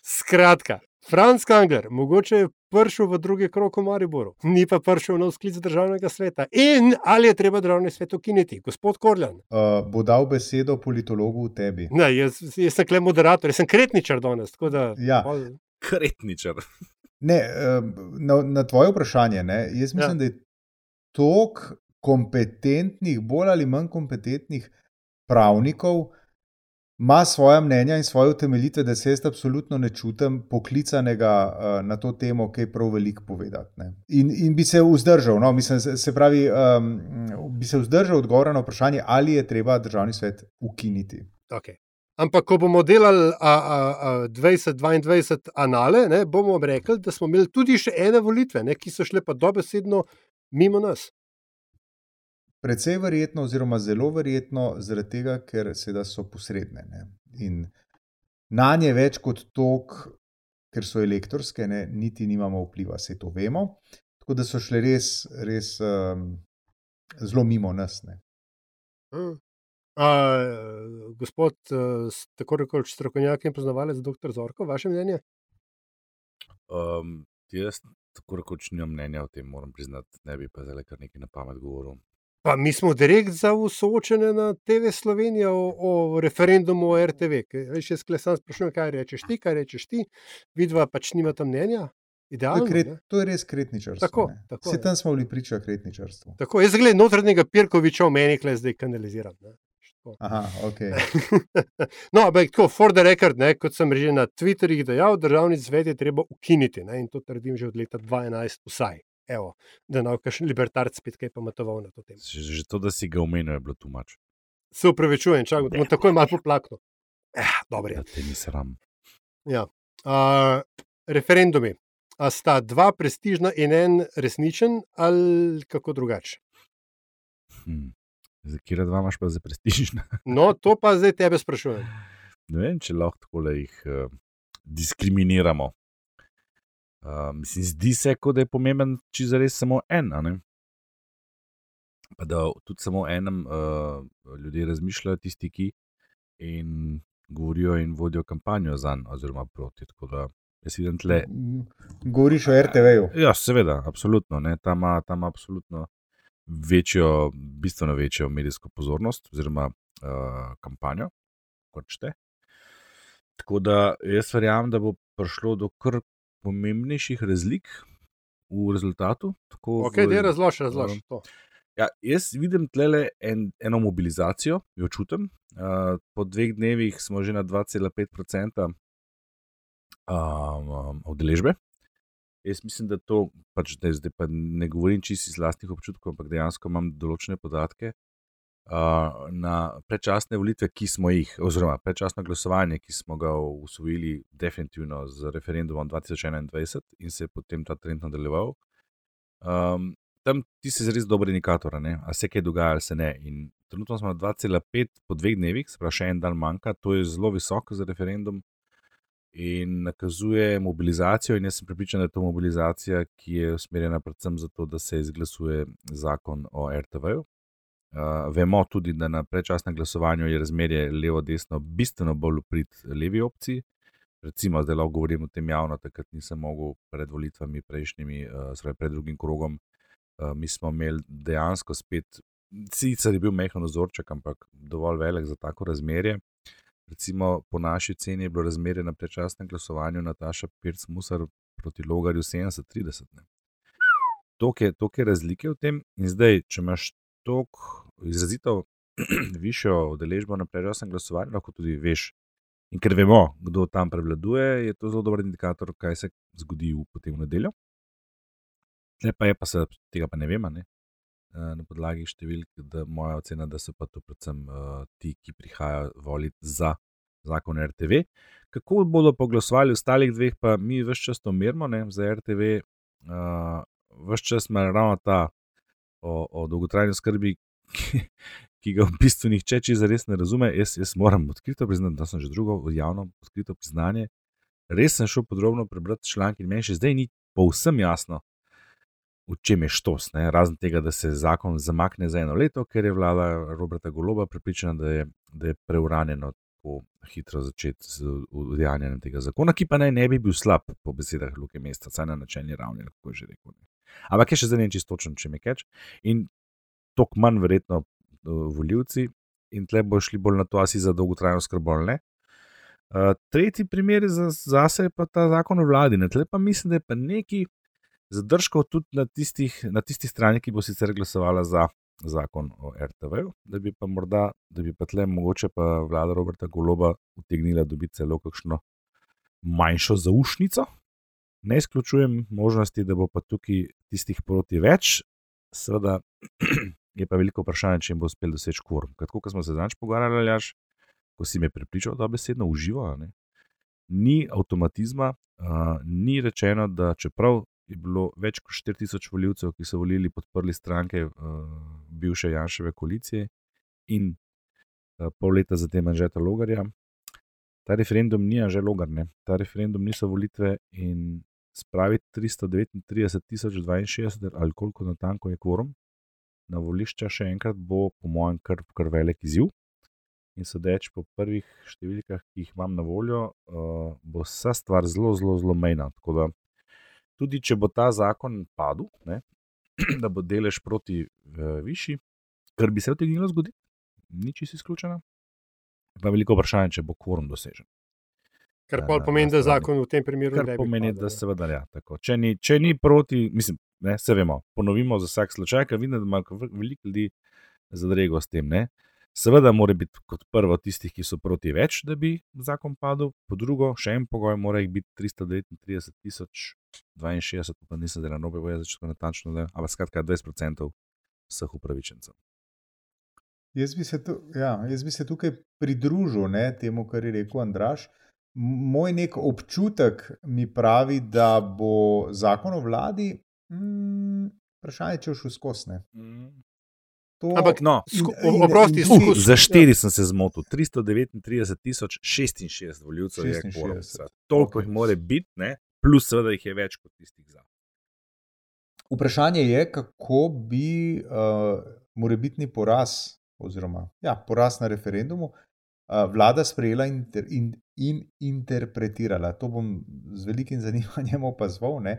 Skratka, Franz Kangler, mogoče je prišel v drugi krok v Mariboru, ni pa prišel na sklic državnega sveta. In ali je treba državni svet ukiniti, gospod Korljan? Uh, bo dal besedo politologu v tebi. Ne, jaz, jaz sem kle moderator, jaz sem kretničar danes. tako Da, Ja. Kretničar. Ne, na, na tvoje vprašanje, ne, jaz mislim, ja. da je tok kompetentnih, bolj ali manj kompetentnih pravnikov, ima svoje mnenja in svoje utemeljitve, da se jaz absolutno ne čutim poklicanega uh, na to temo, kaj prav veliko povedati. ne. In, in bi se vzdržal, no, mislim, se, se pravi, um, bi se vzdržal odgovora na vprašanje, ali je treba državni svet ukiniti. Okay. Ampak, ko bomo delali a, a, a 2022 anale, ne, bomo rekli, da smo imeli tudi še ene volitve, ne, ki so šle pa dobesedno mimo nas. Predvsej verjetno, oziroma zelo verjetno, zaradi tega, ker seveda so posredne. Ne. In na nje več kot tok, ker so elektorske, ne, niti nimamo vpliva, vse to vemo. Tako da so šle res, res um, zelo mimo nas. Ne. Mm. A, gospod, s- tako rekoč strokovnjak in poznavalec, dr. Zorko, vaše mnenje? Um, jaz tako rekoč nimam mnenja o tem, moram priznati, ne bi pa zdaj kar nekaj na pamet govoril. Pa mi smo direkt za soočene na TV Slovenija o, o referendumu o RTV. Veš, jaz kle sam sprašujem, kaj rečeš ti, kaj rečeš ti, vidva pač nimata mnenja. Idealno, to, je kret, ne? to je res kretničarstvo. Tako, ne. tako, Vsi ja. tam smo bili priča kretničarstvu. Tako, jaz gledam notranjega Pirkoviča v meni, kle zdaj kanaliziram. Ne. Tako. Aha, ok. no, ampak tako, for the record, ne, kot sem že na Twitterjih dejal, državni svet je treba ukiniti ne, in to trdim že od leta 2011 vsaj. Evo, da ne bo kakšen libertarc spet kaj pametoval na to temo. Že, že to, da si ga omenil, je bilo tu mač. Se upravičujem, čakaj, bom takoj malo poplaknil. Eh, dobro je. Da te ni sram. Ja. Uh, referendumi. A sta dva prestižna in en resničen, ali kako drugače? Hm. Za kje dva imaš pa za prestižna? No, to pa zdaj tebe sprašujem. Ne vem, če lahko tako jih uh, diskriminiramo. Uh, mislim, zdi se, kot da je pomemben, če za res samo en. Pa da tudi samo o enem uh, ljudje razmišljajo, tisti, ki in govorijo in vodijo kampanjo za njega, oziroma proti. Tako da jaz vidim tle. Govoriš o RTV-ju. Ja, seveda, absolutno. Ne, tam tam absolutno večjo, bistveno večjo medijsko pozornost, oziroma uh, kampanjo, kot šte. Tako da jaz verjamem, da bo prišlo do kar pomembnejših razlik v rezultatu. tako Ok, da razloži, razloži. um, to. Ja, jaz vidim tle en, eno mobilizacijo, jo čutim. Uh, po dveh dnevih smo že na 2,5% um, um, udeležbe. Jaz mislim, da to, pač, da zdaj pa ne govorim čisto iz vlastnih občutkov, ampak dejansko imam določene podatke. Uh, na predčasne volitve, ki smo jih, oziroma predčasno glasovanje, ki smo ga usvojili, definitivno z referendumom 2021 in se je potem ta trend nadaljeval. Um, tam ti si res dober indikator, a ne? a se kaj dogaja, ali se ne. In trenutno smo na 2,5 po dveh dnevih, sprav še en dan manjka, to je zelo visoko za referendum in nakazuje mobilizacijo. In jaz sem pripričan, da je to mobilizacija, ki je usmerjena predvsem zato, da se izglasuje zakon o RTV-ju. Uh, vemo tudi, da na predčasnem glasovanju je razmerje levo-desno bistveno bolj uprit levi opciji. Recimo, zdaj lahko govorim o tem javno, takrat nisem mogel pred volitvami, prejšnjimi, uh, pred drugim krogom. Uh, mi smo imeli dejansko spet, sicer je bil mehko ozorček, ampak dovolj velik za tako razmerje. Recimo, po naši ceni je bilo razmerje na predčasnem glasovanju Nataša Pirc Musar proti Logarju 70-30. Tok je, je razlike v tem, in zdaj, če imaš toliko izrazito višjo udeležbo na predčasnem glasovanju, lahko tudi veš. In ker vemo, kdo tam prevladuje, je to zelo dober indikator, kaj se zgodi v, potem v nedeljo. Tle pa je, pa se tega pa ne vemo, ne? Eh, na podlagi številk, da moja ocena, da so pa to predvsem uh, ti, ki prihajajo voliti za zakon RTV. Kako bodo poglasovali ostalih dveh, pa mi vse čas to merimo, ne, za RTV, uh, vse čas ima ravno ta o, o dolgotrajni skrbi, ki, ki ga v bistvu nihče čisto res ne razume. Jaz, jaz moram odkrito priznati, da sem že drugo javno odkrito priznanje. Res sem šel podrobno prebrati članke in meni še zdaj ni povsem jasno, v čem je štos. Ne? Razen tega, da se zakon zamakne za eno leto, ker je vlada Roberta Goloba pripričana, da je, je preuranjeno tako hitro začeti z udejanjanjem tega zakona, ki pa naj ne bi bil slab, po besedah Luke Mesta, saj na načelni ravni, kako je že rekel. Ne? Ampak je še ne čisto točen, če me keč. In tok manj verjetno uh, voljivci, in tle bo šli bolj na to, ali si za dolgotrajno skrbo ali ne. Uh, tretji primer za, zase je pa ta zakon o vladi. Ne? Tle pa mislim, da je pa neki zadržkov tudi na tistih, na tistih strani, ki bo sicer glasovala za zakon o RTV, da bi pa morda, da bi pa tle mogoče pa vlada Roberta Goloba utegnila dobiti celo kakšno manjšo zaušnico. Ne izključujem možnosti, da bo pa tukaj tistih proti več, seveda je pa veliko vprašanje, če jim bo uspel doseči kvorum. Kot smo se danes pogovarjali, Jaš, ko si me pripričal, da besedno uživa, ne? ni avtomatizma, uh, ni rečeno, da čeprav je bilo več kot 4000 voljivcev, ki so volili podprli stranke uh, bivše Janševe koalicije in uh, pol leta zatem Anžeta Logarja. Ta referendum ni že logarne, ta referendum niso volitve in spraviti 339 062 ali koliko na tanko je kvorum na volišča, še enkrat bo, po mojem, kar, kar velik izziv. In sodeč po prvih številkah, ki jih imam na voljo, uh, bo vsa stvar zelo, zelo, zelo mejna. Tako da tudi če bo ta zakon padel, ne, da bo delež proti uh, višji, kar bi se utegnilo zgoditi, ni čisto izključeno, pa veliko vprašanje, če bo kvorum dosežen. Kar pa pomeni, da zakon v tem primeru ne bi pomeni, padel, da ne. seveda ja, tako. Če ni, če ni proti, mislim, ne, se vemo, ponovimo za vsak slučaj, ker vidim, da ima veliko ljudi zadrego s tem. Ne. Seveda mora biti kot prvo tistih, ki so proti več, da bi zakon padel, po drugo, še en pogoj mora jih biti 339 tisoč 62, pa nisem delal nobe boje, začetno natančno, da, ampak skratka 20% vseh upravičencev. Jaz bi se, tu, ja, jaz bi se tukaj pridružil ne, temu, kar je rekel Andraš. Moj nek občutek mi pravi, da bo zakon o vladi, mm, vprašanje, če bo šel skozi. ne. To, Ampak No, oprosti, skus- Za štiri sem se zmotil, 339 tisoč 66 voljivcev je 66. kvorum. Toliko jih more biti, ne? Plus seveda jih je več kot tistih za. Vprašanje je, kako bi uh, morebitni poraz, oziroma ja, poraz na referendumu, uh, vlada sprejela in, inter, in, in interpretirala. To bom z velikim zanimanjem opazoval, ne,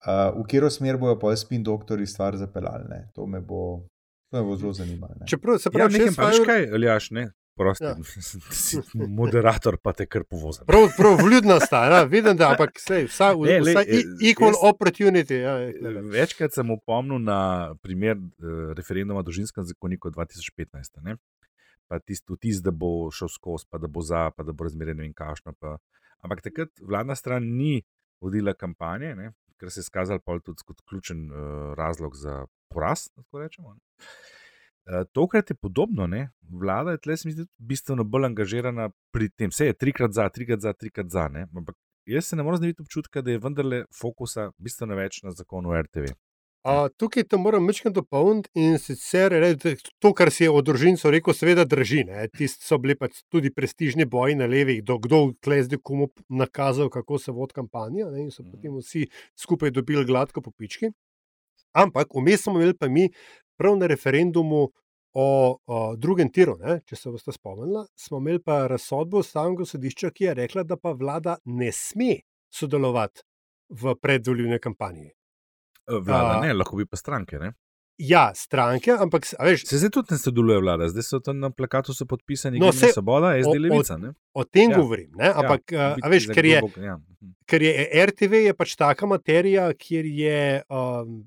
uh, v katero smer bojo pa spin doktori stvar zapeljali. ne. To me bo, to me bo zelo zanimalo. ne. Čeprav se Ja, pravi, nekaj šest pa veš vaju- kaj, Aljaš, ne? Prosti, Ja. si moderator pa te kar povozim. Prav, prav vljudna sta, ja, vidim, da ampak sej, vsa, Ne, lej, vsa eh, equal jaz- opportunity. Ja, je tule. Večkrat sem opomnil na primer eh, referenduma o družinskem zakoniku 2015. Ne? Pa tisti vtis, da bo šel skozi, pa da bo za, pa da bo razmerje ne vem kakšno. Pa. Ampak takrat vladna stran ni vodila kampanje, ne? ker se je skazal pol tudi kot ključen uh, razlog za poraz. tako rečemo, ne. Eh, Tokrat je podobno, ne? vlada je tle, se mi zdi, bistveno bolj angažirana pri tem. Vse je trikrat za, trikrat za, trikrat za. Ne? Ampak jaz se ne morem znebiti občutka, da je vendarle fokusa bistveno več na zakonu RTV. A, tukaj to moram večkrat dopolniti in sicer to, kar si je o družincu rekel, seveda drži. Tisti so bili pač tudi prestižni boji na levih, do kdo klezdi komu nakazal, kako se vodi kampanja ne, in so Mhm. potem vsi skupaj dobili gladko po pički. Ampak vmes smo imeli pa mi prav na referendumu o, o drugem tiru, ne, če se boste spomnili, smo imeli pa razsodbo ustavnega sodišča, ki je rekla, da pa vlada ne sme sodelovati v predvoljivni kampanji. Eh, Vlada A- ne, lahko bi pa stranke. Ne? Ja, stranke, ampak veš, Se zdaj tudi ne sodeluje vlada, zdaj so tam na plakatu podpisani No, saj Svoboda, o- SD Levica. Ne? o tem Ja. ja. govorim. Ne? Ampak, ja, biti a veš, ker je, Ja. ker je RTV je pač taka materija, kjer je. Um,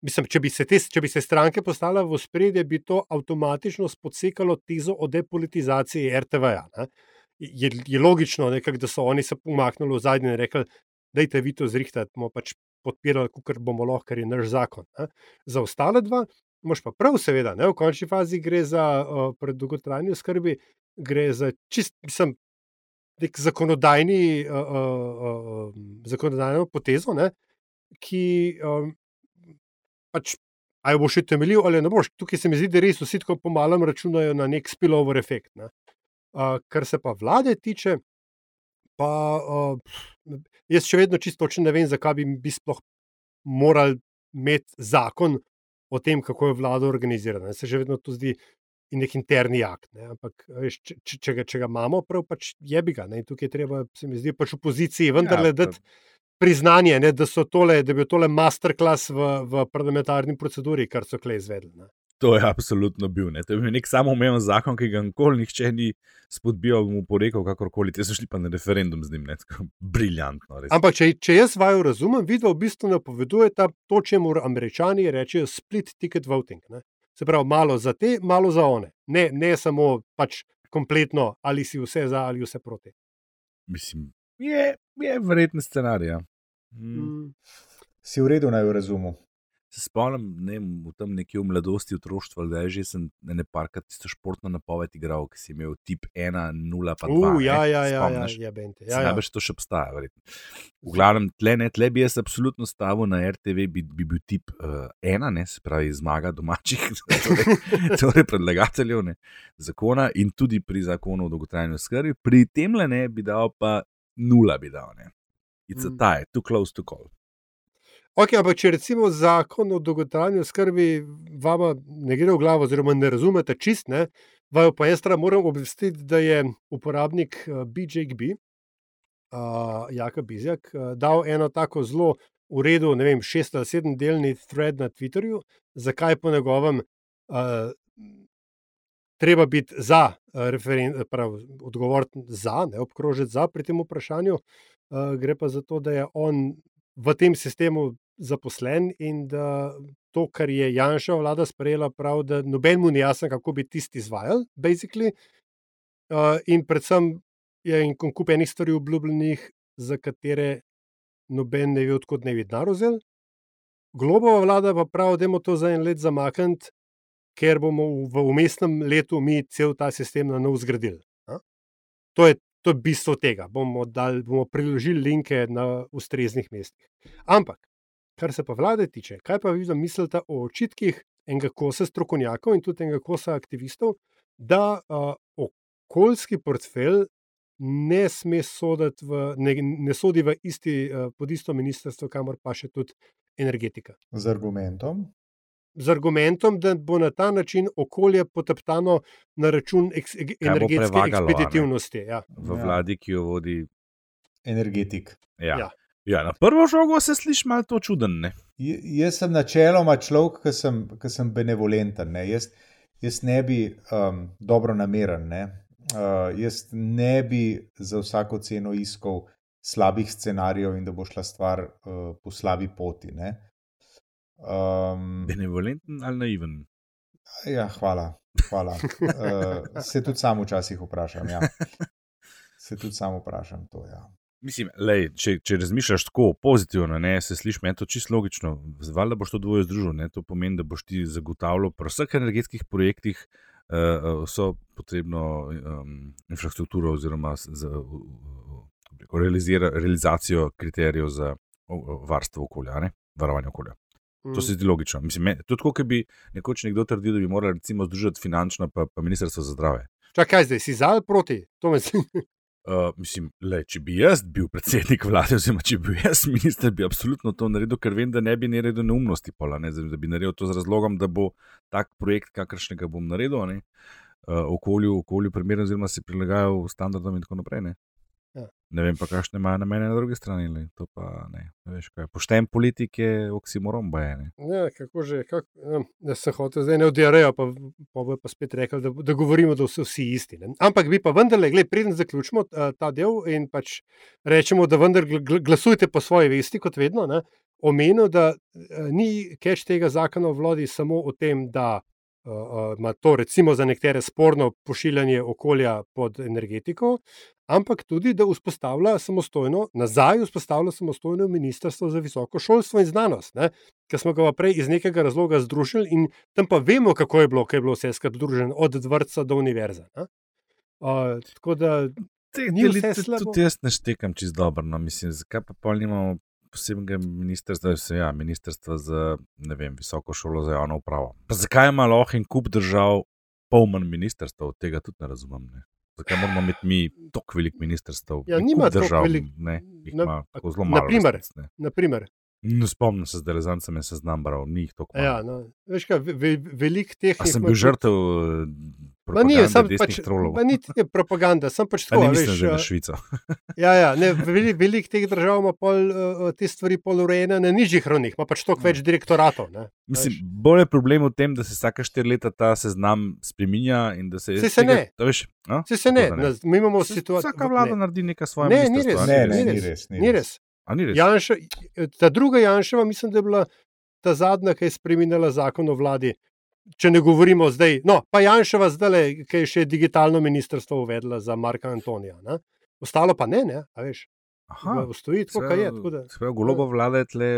Mislim, če bi, se te, če bi se stranke postale v spredje, bi to avtomatično spodsekalo tezo o depolitizaciji RTV-ja. Je, je logično, nekak, da so oni se umaknili v zadnje in rekli, da je vi to zrihtati, bomo pač podpirali, kar bomo lahko, ker je naš zakon. Ne. Za ostale dva, moš pa prav, seveda, ne, v končni fazi gre za uh, predolgotrajni skrbi, gre za čist, mislim, nek zakonodajni, uh, uh, uh, zakonodajno potezo, ne, ki um, pač. A jo boš še temeljil ali ne boš? Tukaj se mi zdi, da res vsi tako pomalem računajo na nek spillover efekt. Ne. Uh, kar se pa vlade tiče, pa uh, jaz še vedno čisto ne vem, zakaj bi, bi sploh morali imeti zakon o tem, kako je vlada organizirana. Se že vedno to zdi nek interni akt. Ne. Ampak veš, če, če, če, ga, če ga imamo, prav pač je bi ga. Ne. In tukaj je treba, se mi zdi, pač v poziciji vendarle Ja, dati priznanje, ne, da, tole, da je bil tole masterclass v, v parlamentarni proceduri, kar so klej izvedli. Ne. To je absolutno bil. Ne. To je bil nek samoumeven zakon, ki ga nikoli nihče ni spodbijal, mu porekal, kakorkoli. Te so šli pa na referendum z njim. Ne. Tako Briljantno. Res. Ampak, če, če jaz vaju razumem, vidva v bistvu napovedujeta to, če mu američani rečejo split ticket voting. Ne. Se pravi, malo za te, malo za one. Ne, ne samo pač kompletno, ali si vse za ali vse proti. Mislim, je, je verjetno scenarij. ja. Mm. Mm. Si v redu naj v razumu. Se spomnim, ne vem, v tem nekje v mladosti, otroštvu, da je že sem ne parkrat tisto športno napoved igral, ki si imel tip 1, 0, pa 2. Uh, ja, ja, ja, ja, spomniš? ja, bente, Ja, ja, ja. Najbrž to še obstaja. Verjetno. V glavnem, tle, ne, tle bi jaz absolutno stavil na RTV, bi, bi bil tip uh, ena, ne, se pravi zmaga domačih, torej, torej predlagateljev ne, zakona in tudi pri zakonu o dolgotrajni oskrbi. Pri tem le ne bi dal pa nula, bi dal. Ne. It's a Mm. tie, too close to call. Okay, ampak če recimo zakon o dolgotrajni oskrbi vama ne gre v glavo, oziroma ne razumete čist, ne, vaju pa jaz treba moram obvestiti, da je uporabnik uh, BJGB, uh, Jaka Bizjak, uh, dal eno tako zelo v redu, ne vem, šest ali sedem delni thread na Twitterju, zakaj po njegovem uh, treba biti za referendum, odgovoriti za, ne obkrožiti za pri tem vprašanju. Uh, gre pa za to, da je on v tem sistemu zaposlen in da to, kar je Janša vlada sprejela, prav, da noben mu ni jasno, kako bi tisti izvajal, basically. Uh, in predvsem je en kup enih stvari obljubljenih, za katere noben ne ve, odkot ne bi denar vzel. Globova vlada pa pravi, da je to za en let zamakniti, ker bomo v umestnem letu mi cel ta sistem na novo zgradili. To je, to je bistvo tega. Bomo, dal, bomo priložili linke na ustreznih mestih. Ampak, kar se pa vlade tiče, kaj pa vi mislite o očitkih enega kosa strokovnjakov in tudi enega kosa aktivistov, da uh, okoljski portfelj ne sme soditi, v, ne, ne sodi v isti, uh, pod isto ministrstvo, kamor pa še tudi energetika. Z argumentom. Z argumentom, da bo na ta način okolje poteptano na račun eks, energetske ekspeditivnosti. Ja. V vladi, ki jo vodi energetik. Ja. Ja. Ja, na prvo žogo se sliši malo to čuden. J jaz sem načeloma človek, ki sem, ki sem benevolenten. Ne? Jaz, jaz ne bi um, dobro nameren. Ne? Uh, jaz ne bi za vsako ceno iskal slabih scenarijev in da bo šla stvar uh, po slabi poti. Um, Benevolenten ali naiven? Ja, hvala. hvala. Uh, se tudi sam včasih vprašam. Ja. Se tudi sam vprašam to. Ja. Mislim, lej, če, če razmišljaš tako pozitivno, ne, se sliši meni to čisto logično. Zvala boš to dvoje združil. Ne, to pomeni, da boš ti zagotavljal pri vseh energetskih projektih uh, vso potrebno um, infrastrukturo oziroma za, uh, realizira, realizacijo kriterijev za uh, varstvo okolja, ne, varovanje okolja. Mm. To se zdi logično. Mislim, me, tudi tako, bi nekoč nekdo trdil, da bi morali recimo združiti finančno pa, pa ministrstvo za zdravje. Čakaj, zdaj si za ali proti? To zdi. Uh, mislim, le, če bi jaz bil predsednik vlade, oziroma če bi bil jaz minister, bi absolutno to naredil, ker vem, da ne bi naredil neumnosti, pola, ne, da bi naredil to z razlogom, da bo tak projekt, kakršnega bom naredil, ne, uh, okolju, okolju primeren, oziroma se prilagajal standardom in tako naprej. Ne. Ne vem pa, kakšne imajo na meni na drugi strani. Le. To pa ne. Veš, Pošten politik je oksimoron, bajene. Ja, kako že, kak, ja, se hoče zdaj ne odijajo, pa, pa bo pa spet rekel, da, da govorimo, da so vsi isti. Ne. Ampak bi pa vendarle, gled, preden zaključimo ta, ta del in pač rečemo, da vendar glasujte po svoji vesti, kot vedno, ne, omenil, da ni keč tega zakona v vladi samo o tem, da ima to recimo za nekatere sporno pošiljanje okolja pod energetiko, ampak tudi, da vzpostavlja samostojno, nazaj vzpostavlja samostojno ministrstvo za visoko šolstvo in znanost, ne? ki smo ga prej iz nekega razloga združili in tam pa vemo, kako je bilo, kaj je bilo vse skupaj združeno, od vrca do univerze. Uh, tako da. Tudi jaz ne štekam čist dobro, no, mislim, zakaj pa pol nimamo posebnega ministrstva, ja, ministrstva za vem, visoko šolo za javno upravo. Pa zakaj ima lahko en kup držav poln ministrstva, od tega tudi ne razumem. Ne? Zakaj moramo imeti mi tako velik ministrstvo? Ja, nima držav, velik, ne, jih ima tako zelo malo. Naprimer, naprimer. Ne spomnim se, da sem se znambral, ni jih tako. Ja, no, veš kaj, ve, velik teh. A sem bil žrtev Ma ni, sam pač, ma ni te propaganda, sem pač tako. Ne mislim, da je Švica. ja, ja, ne, velik, velik teh držav ima pol, uh, te stvari pol urejene na nižjih ravnih, ima pač toliko več direktoratov. Ne, mislim, bolj je problem v tem, da se vsake štiri leta ta seznam spreminja in da se. Se se ne. Veš, se se ne. ne. Mi imamo situacijo. Vsaka vlada ne. naredi nekaj svojega. Ne, ni res. Ne, ne, ni res. Ni res. Ni res. Janša, ta druga Janševa, mislim, da je bila ta zadnja, ki je spremenila zakon o vladi če ne govorimo zdaj, no, pa Janševa zdaj, ki je še digitalno ministrstvo uvedla za Marka Antonija. Ne? Ostalo pa ne, ne, a veš. Aha, stoji tako, kaj je. Sprav, golobo vlade tle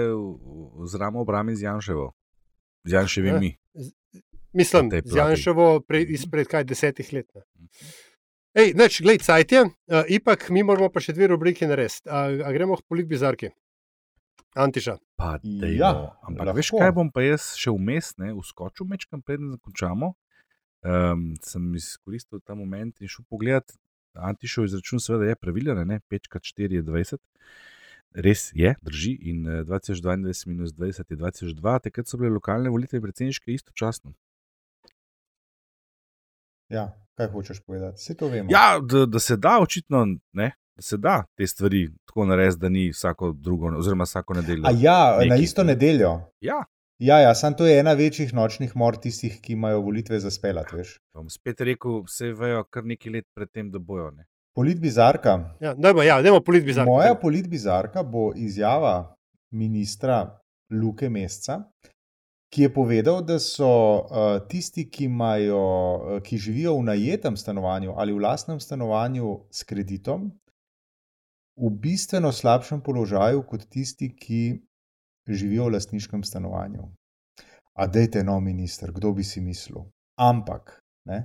z ramo obrami z Janševo, z Janševimi. Mislim, z Janševo pre, izpred kaj desetih let. Ne. Ej, neč, glej, cajt je, uh, ipak mi moramo pa še dve rubrike narediti. A, a gremo v polit bizarki. Antiša. Pa, ja, ampak lahko. veš, kaj bom pa jaz še vmes, ne, uskočil mečkam, preden zakončamo. Um, sem izkoristil ta moment in šel pogledat. Antišov izračun, seveda, je pravilen, 5x4 je 20. Res je, drži. In 2022 minus 20 je 2002, takrat so bile lokalne volitve predsedniške istočasno. Ja, kaj hočeš povedati? Vse to vemo. Ja, da, da se da, očitno ne da se da te stvari tako narediti, da ni vsako drugo, oziroma vsako nedeljo. A ja, neki. na isto nedeljo. Ja. Ja, ja, samo to je ena večjih nočnih mor tistih, ki imajo volitve za spelat, veš. Bom spet rekel, vse vejo kar nekaj let predtem, da bojo. Ne? Politbizarka. Ja, dajmo, ja, dajmo politbizarka. Moja politbizarka bo izjava ministra Luke Mesca, ki je povedal, da so uh, tisti, ki, imajo, uh, ki živijo v najetem stanovanju ali v lastnem stanovanju s kreditom, v bistveno slabšem položaju kot tisti, ki živijo v lastniškem stanovanju. A dejte, no, minister, kdo bi si mislil? Ampak, ne,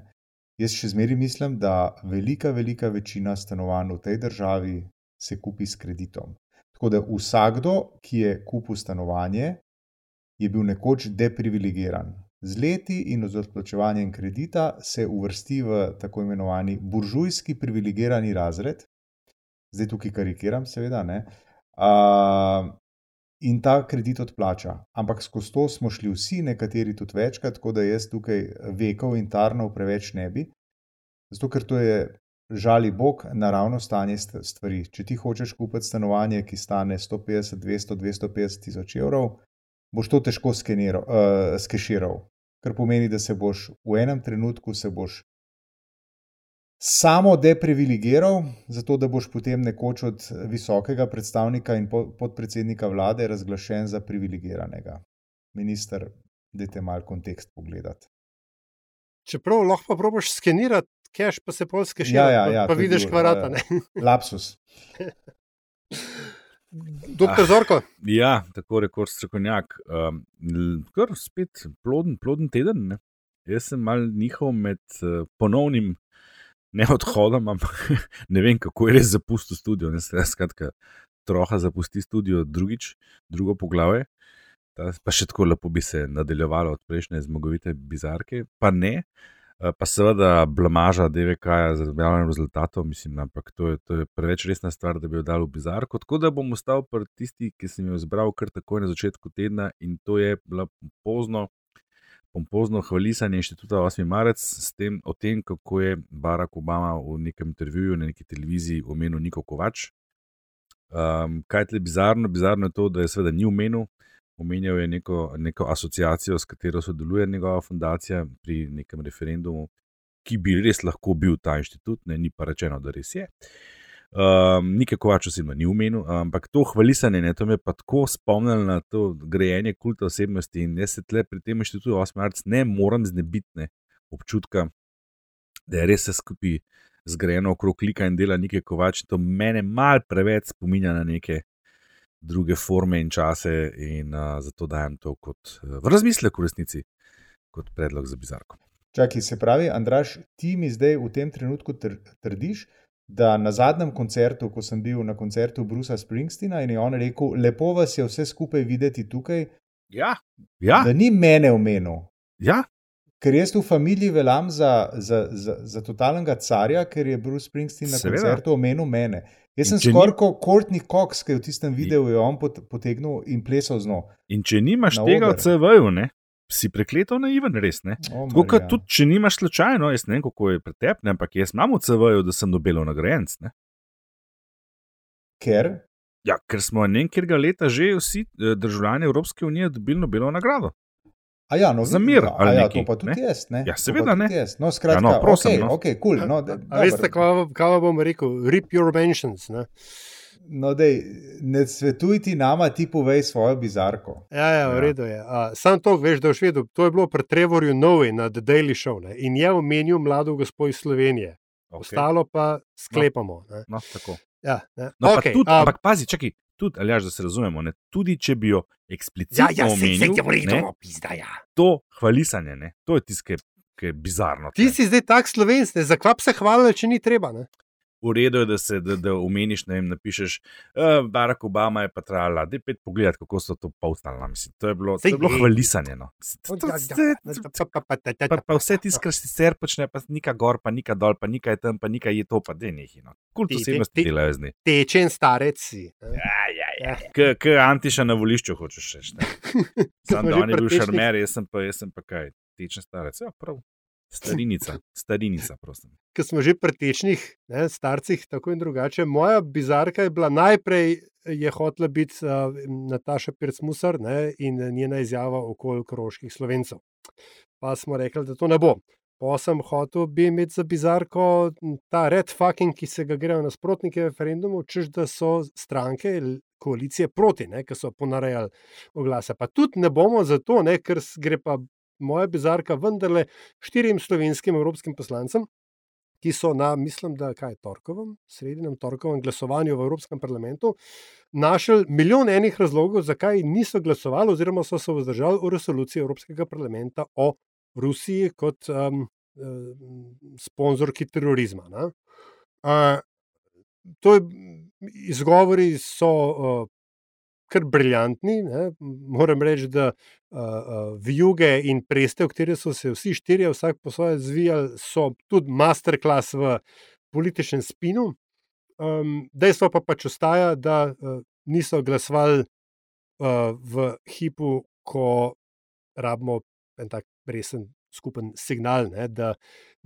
jaz še zmeraj mislim, da velika, velika večina stanovanj v tej državi se kupi s kreditom. Tako da vsakdo, ki je kupil stanovanje, je bil nekoč deprivilegiran. Z leti in z odplačevanjem kredita se uvrsti v tako imenovani buržujski privilegirani razred, zdaj tukaj karikiram, seveda, ne, uh, in ta kredit odplača. Ampak skozi to smo šli vsi, nekateri tudi večkrat, tako da jaz tukaj vekov in tarnov preveč ne bi, zato ker to je. Žali Bog, naravno stanje stvari. Če ti hočeš kupiti stanovanje, ki stane 150, 200, 250 tisoč evrov, boš to težko skeniral, uh, skeširal. Kar pomeni, da se boš v enem trenutku samo deprivilegiral, zato da boš potem nekoč od visokega predstavnika in podpredsednika vlade razglašen za privilegiranega. Minister, dajte malo kontekst pogledati. Čeprav lahko pa probiš skenirati, keš pa se polske še Ja, ja, ja, pa je vidiš kvarata. ja. ne. Lapsus. Doktor Zorko, Ja, tako rekoč strokovnjak. Um, kar spet ploden, ploden teden. Ne? Jaz sem mal njihov med uh, ponovnim neodhodom, ampak ne vem, kako je res zapustil studio. Ne, Skratka, troha zapusti studio drugič, drugo poglavje. Ta, pa še tako lepo bi se nadaljevalo od prejšnje zmagovite bizarke, pa ne. Eh, Pa seveda blamaža DVK-ja z objavljenim rezultatom, mislim, ampak to je, to je preveč resna stvar, da bi jo dal v bizarko. Tako da bom ostal pri tisti, ki sem jo izbral kar takoj na začetku tedna in to je bila pompozno, pompozno hvalisanje inštituta 8. marec s tem, o tem, kako je Barack Obama v nekem intervjuju na neki televiziji omenil Niko Kovač. Um, kaj je tle bizarno? Bizarno je to, da je seveda ni omenil. Omenjal je neko, neko asociacijo, s katero sodeluje njegova fundacija pri nekem referendumu, ki bi res lahko bil ta inštitut, ne, ni pa rečeno, da res je. Um, Nekaj kovač osebno ni omenil, ampak to hvalisanje, ne, to me pa tako spomnilo na to grejenje kulta osebnosti in jaz se tle pri tem inštitutu 8. marca ne morem znebiti ne, občutka, da je res vse skupaj zgrajeno okrog klika in dela nekaj kovač. To mene mal preveč spominja na neke druge forme in čase, in uh, zato dajem to kot uh, v razmislek v resnici, kot predlog za bizarko. Čakaj, se pravi, Andraš, ti mi zdaj v tem trenutku tr trdiš, da na zadnjem koncertu, ko sem bil na koncertu Brusa Springsteena in je on rekel, lepo vas je vse skupaj videti tukaj, Ja, ja, da ni mene omenil. ja. Ker jaz v familiji veljam za, za, za, za totalnega carja, ker je Bruce Springsteen na Seveda. koncertu omenil mene. Jaz sem skoraj ni- kot Courtney Cox, ki je v tistem videu je on pot, potegnil in plesal z njo. In če nimaš tega v. CV-ju, ne, si prekleto naiven, res ne. O, Tako kot tudi, če nimaš slučajno, jaz ne vem, kako je pretepne, ampak jaz imam v CV-ju, da sem Nobelov nagrajenec. Ne? Ker, Ja, ker smo nekega leta že vsi eh, državljani Evropske unije dobili Nobelovo nagrado. A ja, no, Za mir a, ali ja, nekaj, to pa tudi ne? jaz, ne? Ja, pa seveda, ne. Jaz. No, skratka, Ja, no, prosim, okay, no. okay, cool, no, da, a veste, kaj, kaj bom rekel? Rip your mentions. Ne? No, dej, ne svetuj ti nama, ti povej svojo bizarko. Ja, ja, v Ja. redu je. A, sam to veš, da boš vedel. To je bilo pri Trevorju Novi na The Daily Show ne? in je omenil mlado gospod iz Slovenije. Okay. Ostalo pa sklepamo. Ne? No, tako. Ja, ne. No, okay, okay, tudi, a, ampak pazi, čakaj, tudi, ali da se razumemo, ne, tudi če bi jo eksplicitno ja, ja, omenil, sej, ne, pizda, ja. to hvalisanje, ne, to je tisto, ki je- bizarno. Ti tle. si zdaj tak slovenc, ne? zakaj bi se hvalil, če ni treba. Ne? V redu je, da se da, da omeniš, ne vem, napišeš, uh, Barack Obama je pa trajala, da je pet pogled, kako so to povstali. Mislim, to je bilo, to Sej je bilo je. hvalisanje. No. Pa, pa vse tisto, kar si sicer počne, pa nika gor, pa nika dol, pa nika je tam, pa nika je to, pa de nehi. No. Kult Ti- ti- osebnosti ti- delajo z njim. Tečen starec si. ne. Ja, ja, ja. K antiša na volišču hočeš reči. Sam smo da že on je bil šarmer, jaz sem pa, jaz sem pa kaj, tečen starec. Ja, prav. Starinica, starinica, prosim. Ko smo že pri tečnih ne, starcih, tako in drugače. Moja bizarka je bila najprej je hotela biti uh, Nataša Pircmusar ne, in njena izjava okoli kroških slovencev. Pa smo rekli, da to ne bo. Pa sem hotel bi imeti za bizarko ta red fucking, ki se ga grejo nasprotniki referendumov, čež da so stranke koalicije proti, ki so ponarejali oglase. Pa tudi ne bomo zato, ne, ker gre pa moja bizarka vendarle štirim slovenskim evropskim poslancem, ki so na, mislim, da kaj torkovem, sredinem torkovem glasovanju v Evropskem parlamentu, našli milijon enih razlogov, zakaj niso glasovali oziroma so se vzdržali v resoluciji Evropskega parlamenta o Rusiji kot um, sponzorki terorizma. Uh, to je, izgovori so uh, kar briljantni. Ne? Moram reči, da uh, uh, vijuge in preste, v kateri so se vsi štirje, vsak po svoje zvijali, so tudi masterclass v političnem spinu. Um, dejstvo pa pač ostaja, da uh, niso glasovali uh, v hipu, ko rabimo en tak resen skupen signal, ne, da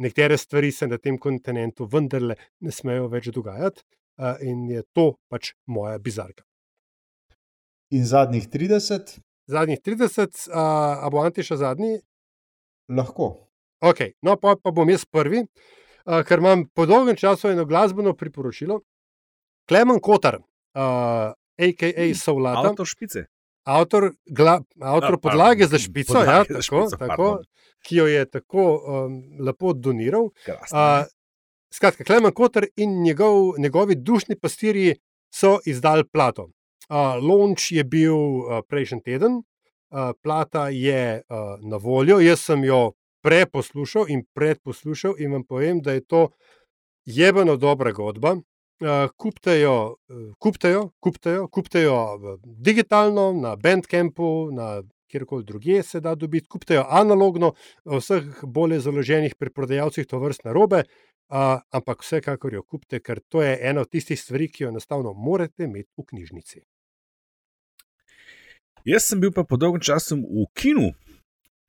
nekatere stvari se na tem kontinentu vendarle ne smejo več dogajati, uh, in je to pač moja bizarka. In zadnjih 30? Zadnjih 30, uh, a bo Antiša zadnji? Lahko. Ok, no pa, pa bom jaz prvi, uh, ker imam po dolgem času eno glasbeno priporočilo. Klemen Kotar, uh, a.k.a. Soulata. Avtor špice. Avtor, gla, avtor A, podlage pardon, za špico, podlage ja, za tako, špico, tako, pardon. ki jo je tako um, lepo doniral. Krasno, Uh, skratka, Klemen Kotar in njegov, njegovi dušni pastirji so izdali plato. Uh, launch je bil uh, prejšnji teden, uh, plata je uh, na voljo. Jaz sem jo preposlušal in predposlušal in vam povem, da je to jebeno dobra godba. Uh, kuptejo, uh, kuptejo, kuptejo, kuptejo uh, digitalno, na Bandcampu, na kjerkoli drugje se da dobiti, kuptejo analogno, v vseh bolje založenih preprodajalcih to vrstne robe, uh, ampak vsekakor jo kupite, ker to je ena od tistih stvari, ki jo enostavno morate imeti v knjižnici. Jaz sem bil pa po dolgem času v kinu,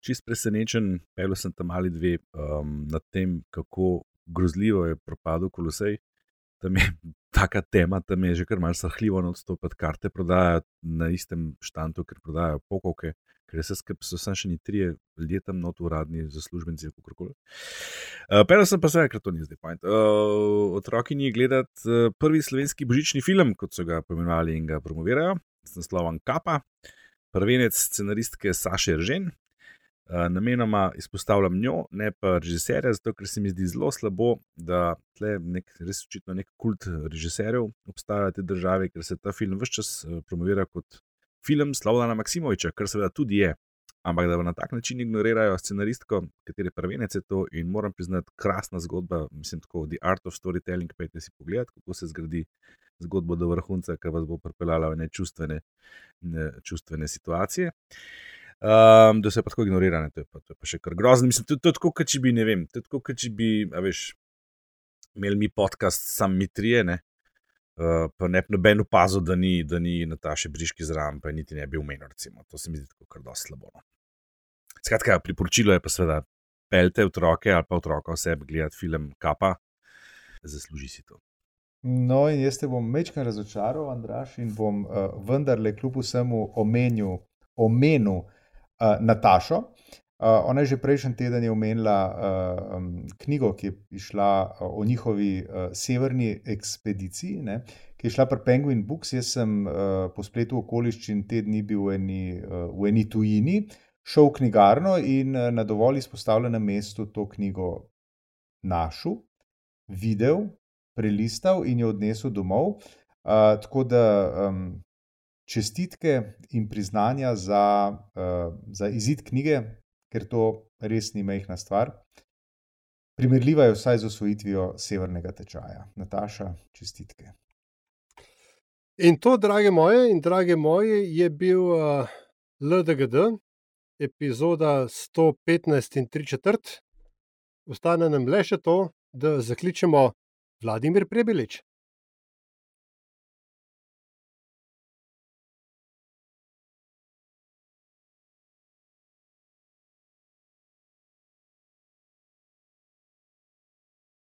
čist presenečen, pel sem tam ali dve um, nad tem, kako grozljivo je propadel kolosej. Tam je taka tema, tam je že kar malce srhljivo odstopiti, karte prodajajo na istem štantu, ker prodajajo pokovke, ker se skrb, so samo še ni trije ljudje tam not uradni, zaslužbenci, kako koli. Uh, Pel sem pa se, ker to ni zdaj point. Uh, otroki ni gledati uh, prvi slovenski božični film, kot so ga poimenovali in ga promovirajo, s naslovom Kapa prvenec scenaristke Saše Ržen. Uh, namenoma izpostavljam njo, ne pa režiserja, zato ker se mi zdi zelo slabo, da tle nek, res očitno nek kult režiserjev obstaja v tej državi, ker se ta film vse čas uh, promovira kot film Slavljana Maksimoviča, kar seveda tudi je. Ampak da na tak način ignorirajo scenaristko, katere prvenec je to in moram priznati, krasna zgodba, mislim, tako The Art of Storytelling. Pejte si pogled, kako se zgradi zgodbo do vrhunca, ki vas bo pripeljala v nečustvene, nečustvene situacije. Um, da se pa tako ignorirane, to je pa, to je pa še kar grozno. Mislim, to, to je tako, kot če bi, ne vem, to je tako, kot če bi, a veš, imeli mi podcast, sam mi trije, ne. Uh, pa ne bi noben opazil, da ni, da ni Nataše Briški zraven, pa niti ne bi umenil. Recimo. To se mi zdi tako kar dosti slabo. No. Skratka, priporočilo je pa seveda, pelte otroke ali pa otroka osebe gledati film Kapa, zasluži si to. No, in jaz te bom mečkaj razočaral, Andraš, in bom uh, vendarle kljub vsemu omenil, omenil uh, Natašo. Uh, ona je že prejšnji teden omenila uh, um, knjigo, ki je išla uh, o njihovi uh, severni ekspediciji, ne, ki je šla pri Penguin Books. Jaz sem uh, po spletu okoliščin te dni bil v eni, uh, v eni tujini, šel v knjigarno in uh, na dovolj izpostavljenem mestu to knjigo našel, videl, prelistal in jo odnesel domov. Uh, tako da um, čestitke in priznanja za, uh, za izid knjige, ker to res ni mehna stvar. Primerljiva je vsaj z osvojitvijo severnega tečaja. Nataša, čestitke. In to, drage moje in drage moje, je bil uh, LDGD, epizoda 115 in 3 četrt. Ostane nam le še to, da zakličemo Vladimir Prebelič.